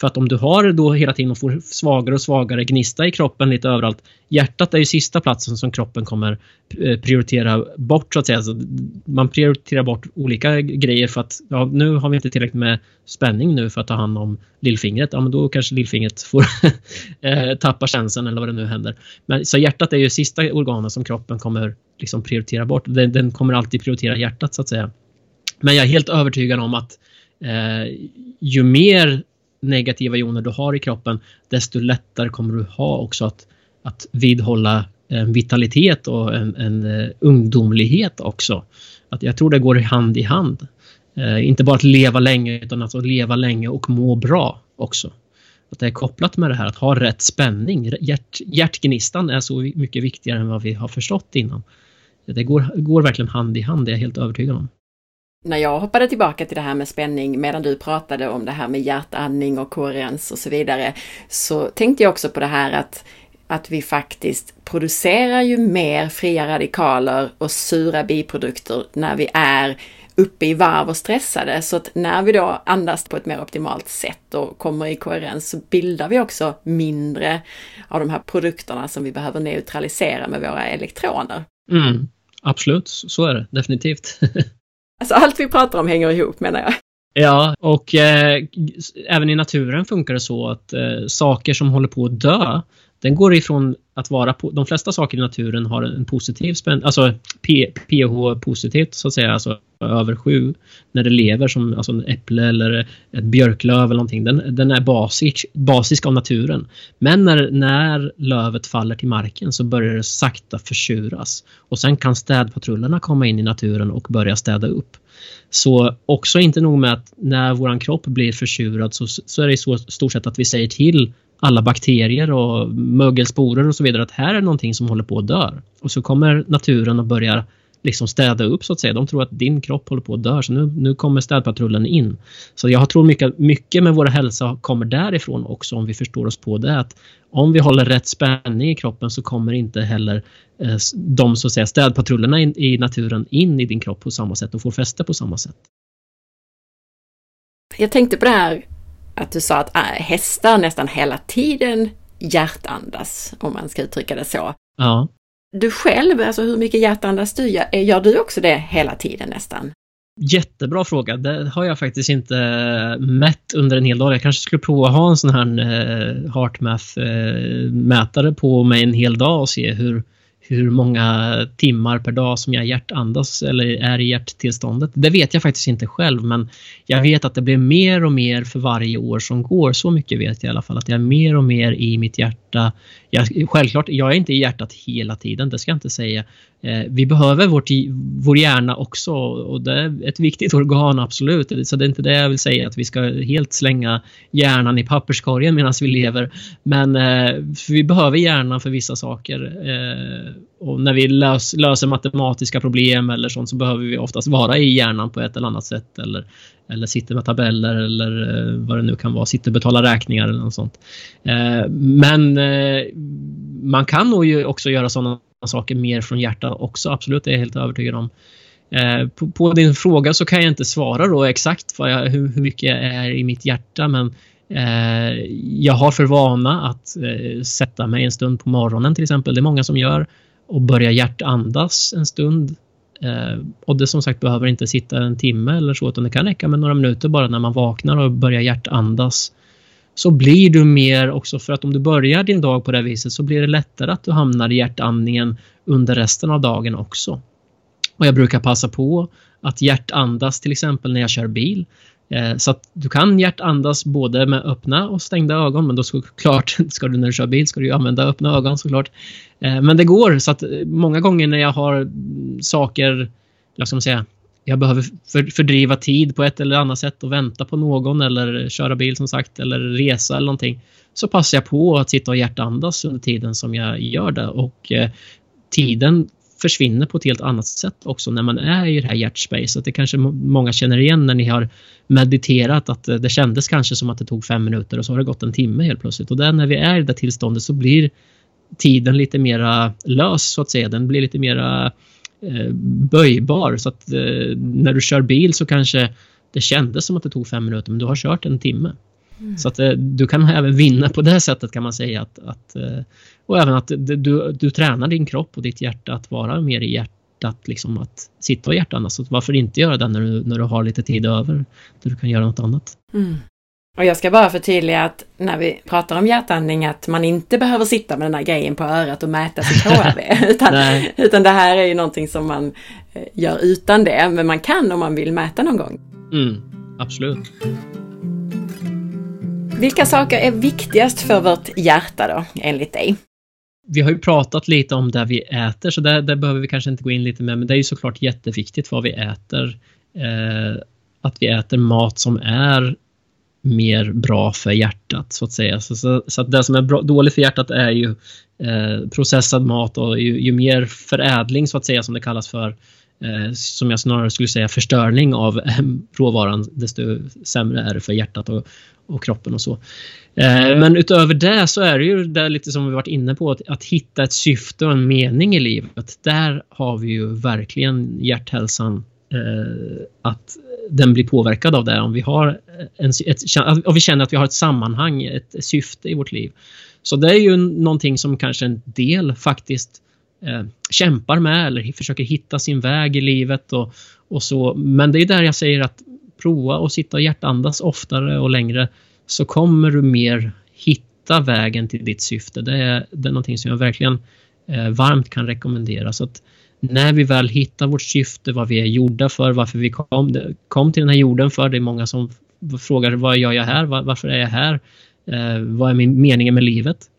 För att om du har då hela tiden och får svagare och svagare gnista i kroppen lite överallt. Hjärtat är ju sista platsen som kroppen kommer eh, prioritera bort så att säga. Alltså, man prioriterar bort olika grejer för att ja, nu har vi inte tillräckligt med spänning nu för att ta hand om lillfingret. Ja, men då kanske lillfingret får eh, tappa känslan eller vad det nu händer. Men, så hjärtat är ju sista organet som kroppen kommer liksom prioritera bort. Den, den kommer alltid prioritera hjärtat så att säga. Men jag är helt övertygad om att eh, ju mer negativa joner du har i kroppen, desto lättare kommer du ha också att, att vidhålla en vitalitet och en, en eh, ungdomlighet också. Att jag tror det går hand i hand. Eh, inte bara att leva länge utan att alltså leva länge och må bra också. Att det är kopplat med det här att ha rätt spänning. Hjärt, hjärtgnistan är så mycket viktigare än vad vi har förstått innan. Det går, går verkligen hand i hand, det är jag helt övertygad om när jag hoppade tillbaka till det här med spänning medan du pratade om det här med hjärtandning och koherens och så vidare, så tänkte jag också på det här att att vi faktiskt producerar ju mer fria radikaler och sura biprodukter när vi är uppe i varv och stressade. Så att när vi då andas på ett mer optimalt sätt och kommer i koherens så bildar vi också mindre av de här produkterna som vi behöver neutralisera med våra elektroner. Mm, absolut, så är det definitivt. Alltså allt vi pratar om hänger ihop menar jag. Ja, och eh, även i naturen funkar det så att eh, saker som håller på att dö, den går ifrån att vara på, de flesta saker i naturen har en positiv spänning, alltså pH positivt så att säga, alltså över 7 när det lever som alltså en äpple eller ett björklöv eller någonting. Den, den är basisk, basisk av naturen. Men när, när lövet faller till marken så börjar det sakta försuras och sen kan städpatrullerna komma in i naturen och börja städa upp. Så också inte nog med att när våran kropp blir försurad så, så är det i så stort sett att vi säger till alla bakterier och mögelsporer och så vidare att här är någonting som håller på att dö. Och så kommer naturen och börjar liksom städa upp så att säga. De tror att din kropp håller på att dö så nu, nu kommer städpatrullen in. Så jag tror mycket, mycket med vår hälsa kommer därifrån också om vi förstår oss på det. Att om vi håller rätt spänning i kroppen så kommer inte heller eh, de så att säga, städpatrullerna in, i naturen in i din kropp på samma sätt och får fäste på samma sätt. Jag tänkte på det här att du sa att äh, hästar nästan hela tiden hjärtandas, om man ska uttrycka det så. Ja. Du själv, alltså hur mycket hjärtandas du? Gör, gör du också det hela tiden nästan? Jättebra fråga. Det har jag faktiskt inte mätt under en hel dag. Jag kanske skulle prova att ha en sån här eh, HeartMath-mätare eh, på mig en hel dag och se hur, hur många timmar per dag som jag hjärtandas eller är i hjärttillståndet. Det vet jag faktiskt inte själv men jag vet att det blir mer och mer för varje år som går. Så mycket vet jag i alla fall att jag är mer och mer i mitt hjärta. Jag, självklart, jag är inte i hjärtat hela tiden, det ska jag inte säga. Eh, vi behöver vårt, vår hjärna också och det är ett viktigt organ absolut. Så det är inte det jag vill säga att vi ska helt slänga hjärnan i papperskorgen medan vi lever. Men eh, vi behöver hjärnan för vissa saker. Eh, och när vi lös, löser matematiska problem eller sånt så behöver vi oftast vara i hjärnan på ett eller annat sätt. Eller, eller sitter med tabeller eller eh, vad det nu kan vara, sitter och betalar räkningar eller något sånt. Eh, men eh, man kan nog ju också göra sådana saker mer från hjärtat också, absolut, det är jag helt övertygad om. Eh, på, på, din fråga så kan jag inte svara då exakt vad jag, hur, hur mycket jag är i mitt hjärta men eh, jag har för vana att eh, sätta mig en stund på morgonen till exempel. Det är många som gör och börja hjärtandas en stund. Eh, och det som sagt behöver inte sitta en timme eller så utan det kan räcka med några minuter bara när man vaknar och börjar hjärtandas. Så blir du mer också för att om du börjar din dag på det viset så blir det lättare att du hamnar i hjärtandningen under resten av dagen också. Och jag brukar passa på att hjärtandas till exempel när jag kör bil. Eh, så att du kan hjärtandas både med öppna och stängda ögon, men då såklart ska du när du kör bil ska du använda öppna ögon såklart. Eh, men det går så att eh, många gånger när jag har mm, saker, jag ska säga, jag behöver fördriva tid på ett eller annat sätt och vänta på någon eller köra bil som sagt eller resa eller någonting. Så passar jag på att sitta och hjärtandas under tiden som jag gör det och eh, tiden försvinner på ett helt annat sätt också när man är i det här hjärtspacet. Det kanske många känner igen när ni har mediterat att eh, det kändes kanske som att det tog fem minuter och så har det gått en timme helt plötsligt. Och där när vi är i det tillståndet så blir tiden lite mera lös så att säga. Den blir lite mera eh, böjbar så att eh, när du kör bil så kanske det kändes som att det tog fem minuter men du har kört en timme. Mm. Så att eh, du kan även vinna på det sättet kan man säga att, att eh, och även att du, du tränar din kropp och ditt hjärta att vara mer i hjärtat, liksom att sitta och hjärtandas. Så varför inte göra det när du, när du har lite tid över, där du kan göra något annat. Mm. Och jag ska bara förtydliga att när vi pratar om hjärtandning att man inte behöver sitta med den här grejen på örat och mäta sitt HRV. utan, utan det här är ju någonting som man eh, gör utan det, men man kan om man vill mäta någon gång. Mm, absolut. Vilka saker är viktigast för vårt hjärta då, enligt dig? Vi har ju pratat lite om det vi äter, så där, där behöver vi kanske inte gå in lite mer, men det är ju såklart jätteviktigt vad vi äter. Eh, att vi äter mat som är mer bra för hjärtat så att säga. Så, så, så att det som är bra, dåligt för hjärtat är ju eh, processad mat och ju, ju, mer förädling så att säga som det kallas för eh, Eh, som jag snarare skulle säga förstörning av eh, råvaran desto sämre är det för hjärtat och, och kroppen och så. Eh, men utöver det så är det ju det lite som vi varit inne på att, att hitta ett syfte och en mening i livet. Där har vi ju verkligen hjärthälsan att den blir påverkad av det om vi har en, ett, om vi känner att vi har ett sammanhang, ett syfte i vårt liv. Så det är ju någonting som kanske en del faktiskt eh, kämpar med eller försöker hitta sin väg i livet och, och så. Men det är där jag säger att prova att sitta och hjärtandas oftare och längre så kommer du mer hitta vägen till ditt syfte. Det är, det är någonting som jag verkligen eh, varmt kan rekommendera. Så att när vi väl hittar vårt syfte, vad vi är gjorda för, varför vi kom, kom till den här jorden för. Det är många som frågar vad gör jag här? varför är jag här? Eh, vad är min meningen med livet?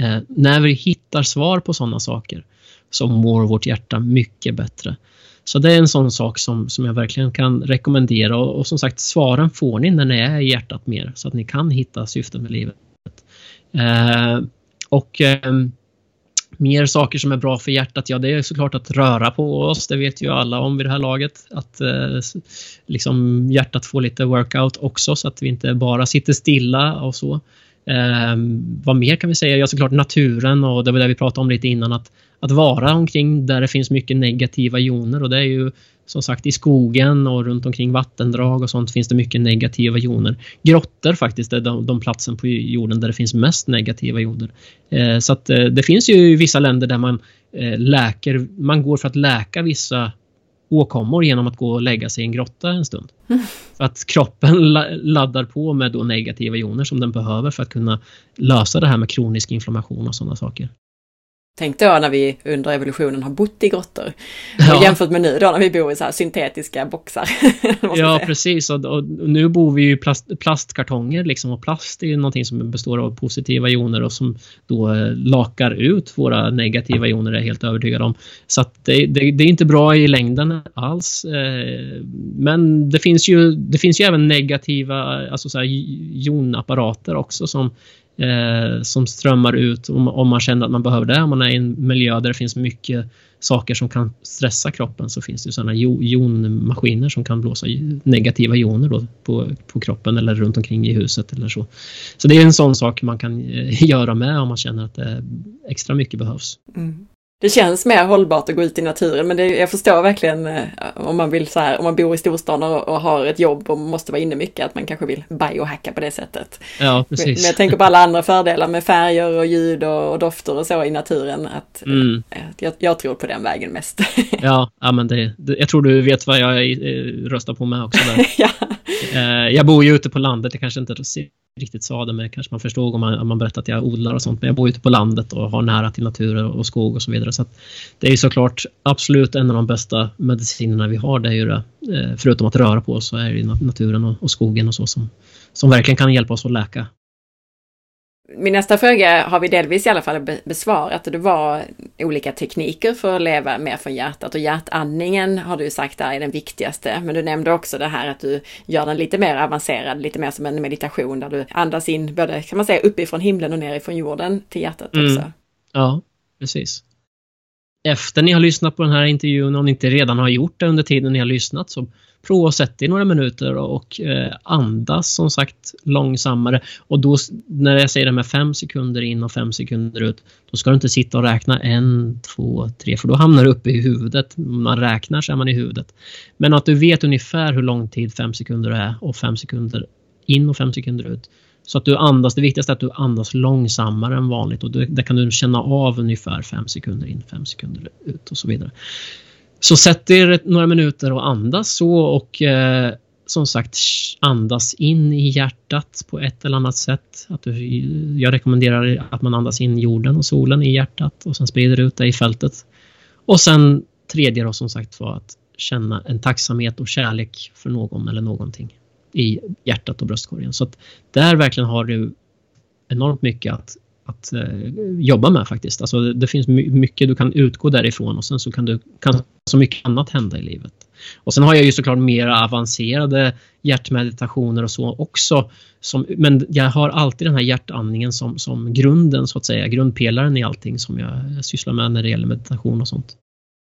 Eh, när vi hittar svar på sådana saker så mår vårt hjärta mycket bättre. Så det är en sån sak som, som jag verkligen kan rekommendera och, och som sagt svaren får ni när ni är i hjärtat mer så att ni kan hitta syftet med livet. Eh, och eh, mer saker som är bra för hjärtat, ja det är såklart att röra på oss, det vet ju alla om vid det här laget. Att eh, liksom hjärtat får lite workout också så att vi inte bara sitter stilla och så. Eh, vad mer kan vi säga? Ja såklart naturen och det var det vi pratade om lite innan att att vara omkring där det finns mycket negativa joner och det är ju som sagt i skogen och runt omkring vattendrag och sånt finns det mycket negativa joner. Grottor faktiskt är de, de platsen på jorden där det finns mest negativa joner. Eh, så att eh, det finns ju vissa länder där man eh, läker, man går för att läka vissa åkommor genom att gå och lägga sig i en grotta en stund. Mm. För att kroppen laddar på med då negativa joner som den behöver för att kunna lösa det här med kronisk inflammation och sådana saker. Tänk då när vi under evolutionen har bott i grottor. Ja. jämfört med nu då när vi bor i så syntetiska boxar. ja, precis. Och, och, nu bor vi i plast, plastkartonger liksom och plast är ju någonting som består av positiva joner och som då eh, lakar ut våra negativa joner är jag helt övertygad om. Så att det, det, det är inte bra i längden alls. Eh, men det finns ju, det finns ju även negativa alltså så här, jonapparater också som eh, som strömmar ut om, om, man känner att man behöver det. Om man är i en miljö där det finns mycket saker som kan stressa kroppen så finns det sådana jonmaskiner som kan blåsa negativa joner då på, på kroppen eller runt omkring i huset eller så. Så det är en sån sak man kan eh, göra med om man känner att det extra mycket behövs. Mm det känns mer hållbart att gå ut i naturen men det, jag förstår verkligen eh, om man vill så här, om man bor i storstan och, och, har ett jobb och måste vara inne mycket, att man kanske vill biohacka på det sättet. Ja, precis. Men, jag tänker på alla andra fördelar med färger och ljud och, och dofter och så i naturen. Att, mm. att eh, jag, jag, tror på den vägen mest. ja, ja, men det, det, jag tror du vet vad jag eh, röstar på med också. Ja. jag bor ju ute på landet, jag kanske inte riktigt sa det, men kanske man förstod om man, om man berättade att jag odlar och sånt. Men jag bor ute på landet och har nära till natur och skog och så vidare. Så det är ju såklart absolut en av de bästa medicinerna vi har. Det är ju det, eh, förutom att röra på oss så är det naturen och, och skogen och så som, som verkligen kan hjälpa oss att läka. Min nästa fråga har vi delvis i alla fall besvarat. Det var olika tekniker för att leva mer från hjärtat och hjärtandningen har du sagt är den viktigaste. Men du nämnde också det här att du gör den lite mer avancerad, lite mer som en meditation där du andas in både, kan man säga, uppifrån himlen och nerifrån jorden till hjärtat mm. också. Ja, precis. Efter ni har lyssnat på den här intervjun, om ni inte redan har gjort det under tiden ni har lyssnat, så prova att sätta i några minuter och eh, andas som sagt långsammare. Och då när jag säger det med fem sekunder in och fem sekunder ut, då ska du inte sitta och räkna en, två, tre, för då hamnar du uppe i huvudet. Man räknar så är man i huvudet. Men att du vet ungefär hur lång tid fem sekunder är och fem sekunder in och fem sekunder ut. Så att du andas, det viktigaste är att du andas långsammare än vanligt och det kan du känna av ungefär fem sekunder in, fem sekunder ut och så vidare. Så sätt er några minuter och andas så och eh, som sagt andas in i hjärtat på ett eller annat sätt. Att du, jag rekommenderar att man andas in jorden och solen i hjärtat och sen sprider ut det i fältet. Och sen tredje då som sagt var att känna en tacksamhet och kärlek för någon eller någonting i hjärtat och bröstkorgen. Så att där verkligen har du enormt mycket att att eh, jobba med faktiskt. Alltså, det finns mycket du kan utgå därifrån och sen så kan, du, kan så mycket annat hända i livet. Och sen har jag ju såklart mer avancerade hjärtmeditationer och så också. Som, men jag har alltid den här hjärtandningen som, som grunden så att säga, grundpelaren i allting som jag sysslar med när det gäller meditation och sånt.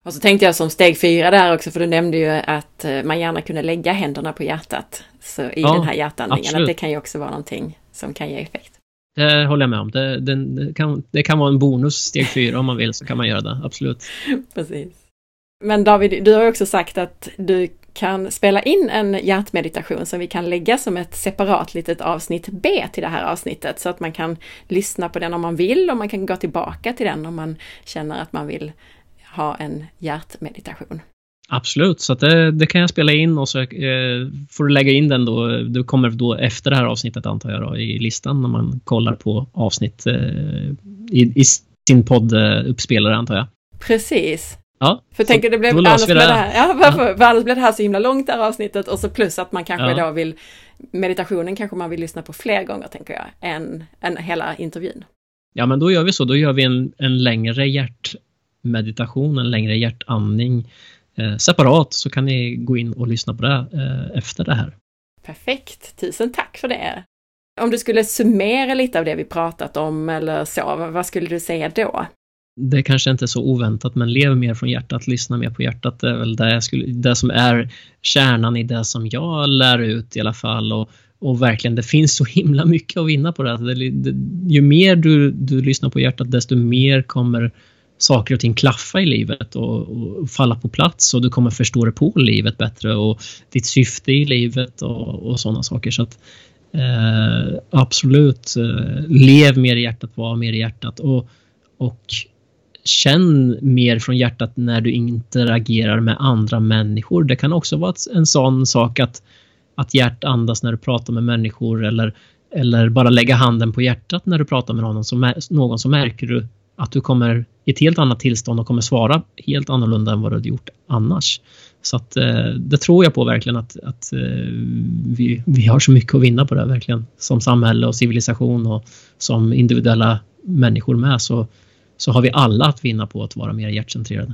Och så tänkte jag som steg fyra där också, för du nämnde ju att eh, man gärna kunde lägga händerna på hjärtat så i ja, den här hjärtandningen. Absolut. Att det kan ju också vara någonting som kan ge effekt. Det håller jag med om. Det, det, det, kan, det kan vara en bonus steg fyra om man vill så kan man göra det, absolut. Precis. Men David, du har också sagt att du kan spela in en hjärtmeditation som vi kan lägga som ett separat litet avsnitt B till det här avsnittet så att man kan lyssna på den om man vill och man kan gå tillbaka till den om man känner att man vill ha en hjärtmeditation. Absolut, så det, det, kan jag spela in och så eh, får du lägga in den då. Du kommer då efter det här avsnittet antar jag då, i listan när man kollar på avsnitt eh, i, i, sin podduppspelare antar jag. Precis. Ja, för tänk det blev annars det. det här, ja, varför, ja. annars blev det här så himla långt det här avsnittet och så plus att man kanske ja. då vill meditationen kanske man vill lyssna på fler gånger tänker jag än, än hela intervjun. Ja men då gör vi så, då gör vi en, en längre hjärtmeditation, en längre hjärtandning eh, separat så kan ni gå in och lyssna på det eh, efter det här. Perfekt, tusen tack för det. Om du skulle summera lite av det vi pratat om eller så, vad skulle du säga då? Det kanske inte är så oväntat, men lev mer från hjärtat, lyssna mer på hjärtat. Det är väl det, skulle, det som är kärnan i det som jag lär ut i alla fall. Och, och verkligen, det finns så himla mycket att vinna på det. det, det ju mer du, du lyssnar på hjärtat, desto mer kommer saker och ting klaffa i livet och, och, falla på plats och du kommer förstå det på livet bättre och ditt syfte i livet och, och sådana saker. Så att, eh, absolut, eh, lev mer i hjärtat, var mer i hjärtat och, och känn mer från hjärtat när du interagerar med andra människor. Det kan också vara en sån sak att, att hjärt andas när du pratar med människor eller, eller bara lägga handen på hjärtat när du pratar med någon, så, någon så märker du att du kommer i ett helt annat tillstånd och kommer svara helt annorlunda än vad du hade gjort annars. Så att, eh, det tror jag på verkligen att, att eh, vi, vi har så mycket att vinna på det verkligen. Som samhälle och civilisation och som individuella människor med så, så har vi alla att vinna på att vara mer hjärtcentrerade.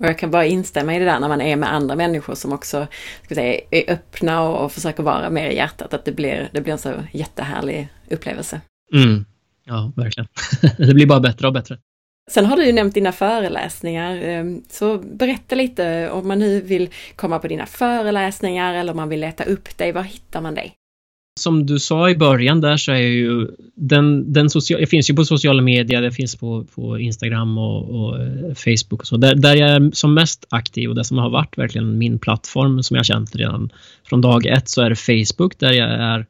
Och jag kan bara instämma i det där när man är med andra människor som också ska säga, är öppna och, och försöker vara mer i hjärtat, att det blir, det blir en så jättehärlig upplevelse. Mm. Ja, verkligen. det blir bara bättre och bättre. Sen har du ju nämnt dina föreläsningar, ehm, så berätta lite om man nu vill komma på dina föreläsningar eller om man vill leta upp dig, var hittar man dig? Som du sa i början där så är ju den, den social, jag finns ju på sociala medier, det finns på, på Instagram och, och eh, Facebook och så. Där, där jag är som mest aktiv och det som har varit verkligen min plattform som jag känt redan från dag ett så är det Facebook där jag är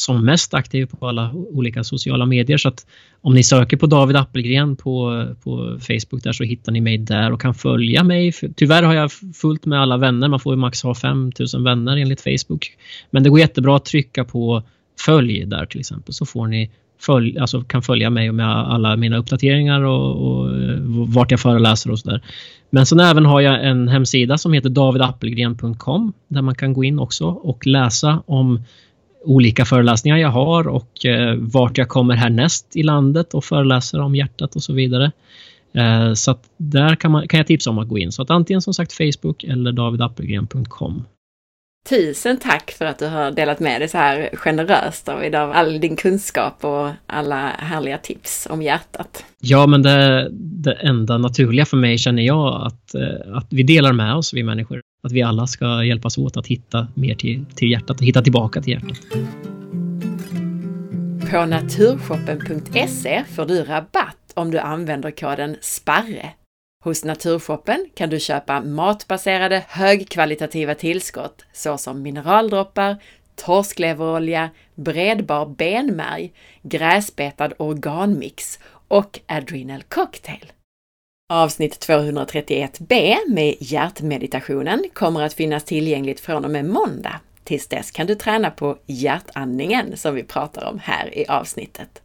som mest aktiv på alla olika sociala medier. Så att om ni söker på David Appelgren på, på Facebook där så hittar ni mig där och kan följa mig. Tyvärr har jag fullt med alla vänner. Man får ju max ha 5000 vänner enligt Facebook. Men det går jättebra att trycka på följ där till exempel så får ni följ, alltså kan följa mig med alla mina uppdateringar och, och eh, vart jag föreläser och sådär. Men sen även har jag en hemsida som heter davidappelgren.com där man kan gå in också och läsa om olika föreläsningar jag har och eh, vart jag kommer härnäst i landet och föreläser om hjärtat och så vidare. Eh, så att där kan, man, kan jag tipsa om att gå in. Så att antingen som sagt Facebook eller davidappelgren.com. Tusen tack för att du har delat med dig så här generöst av all din kunskap och alla härliga tips om hjärtat. Ja, men det, det enda naturliga för mig känner jag att, eh, att vi delar med oss, vi människor. Att vi alla ska hjälpas åt att hitta mer till, till hjärtat och hitta tillbaka till hjärtat. På naturshoppen.se får du rabatt om du använder koden SPARRE Hos Naturshoppen kan du köpa matbaserade högkvalitativa tillskott såsom mineraldroppar, torskleverolja, bredbar benmärg, gräsbetad organmix och Adrenal Cocktail. Avsnitt 231b med hjärtmeditationen kommer att finnas tillgängligt från och med måndag. Tills dess kan du träna på hjärtandningen som vi pratar om här i avsnittet.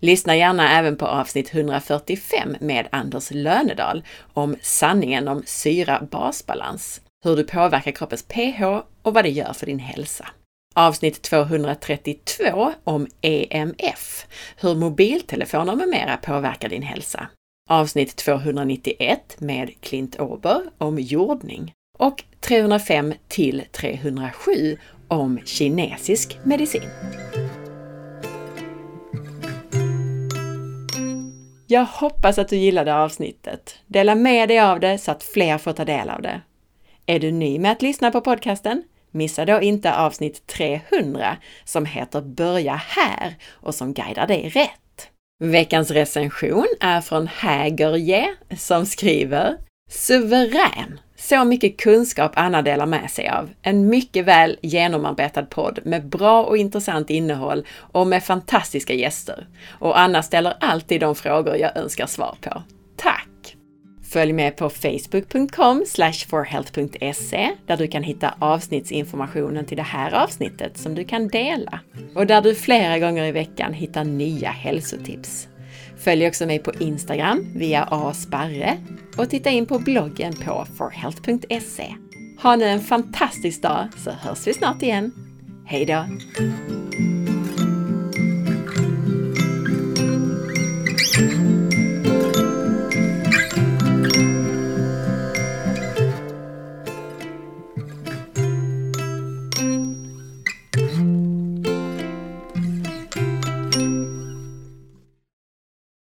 Lyssna gärna även på avsnitt 145 med Anders Lönedal om sanningen om syra-basbalans, hur du påverkar kroppens pH och vad det gör för din hälsa. Avsnitt 232 om EMF, hur mobiltelefoner med mera påverkar din hälsa. Avsnitt 291 med Clint Ober om jordning och 305 till 307 om kinesisk medicin. Jag hoppas att du gillade avsnittet. Dela med dig av det så att fler får ta del av det. Är du ny med att lyssna på podcasten? Missa då inte avsnitt 300 som heter Börja här och som guidar dig rätt. Veckans recension är från Hägerje som skriver Suverän! Så mycket kunskap Anna delar med sig av. En mycket väl genomarbetad podd med bra och intressant innehåll och med fantastiska gäster. Och Anna ställer alltid de frågor jag önskar svar på. Följ med på facebook.com forhealth.se där du kan hitta avsnittsinformationen till det här avsnittet som du kan dela och där du flera gånger i veckan hittar nya hälsotips. Följ också mig på Instagram via asparre och titta in på bloggen på forhealth.se. Ha nu en fantastisk dag så hörs vi snart igen. Hejdå! thank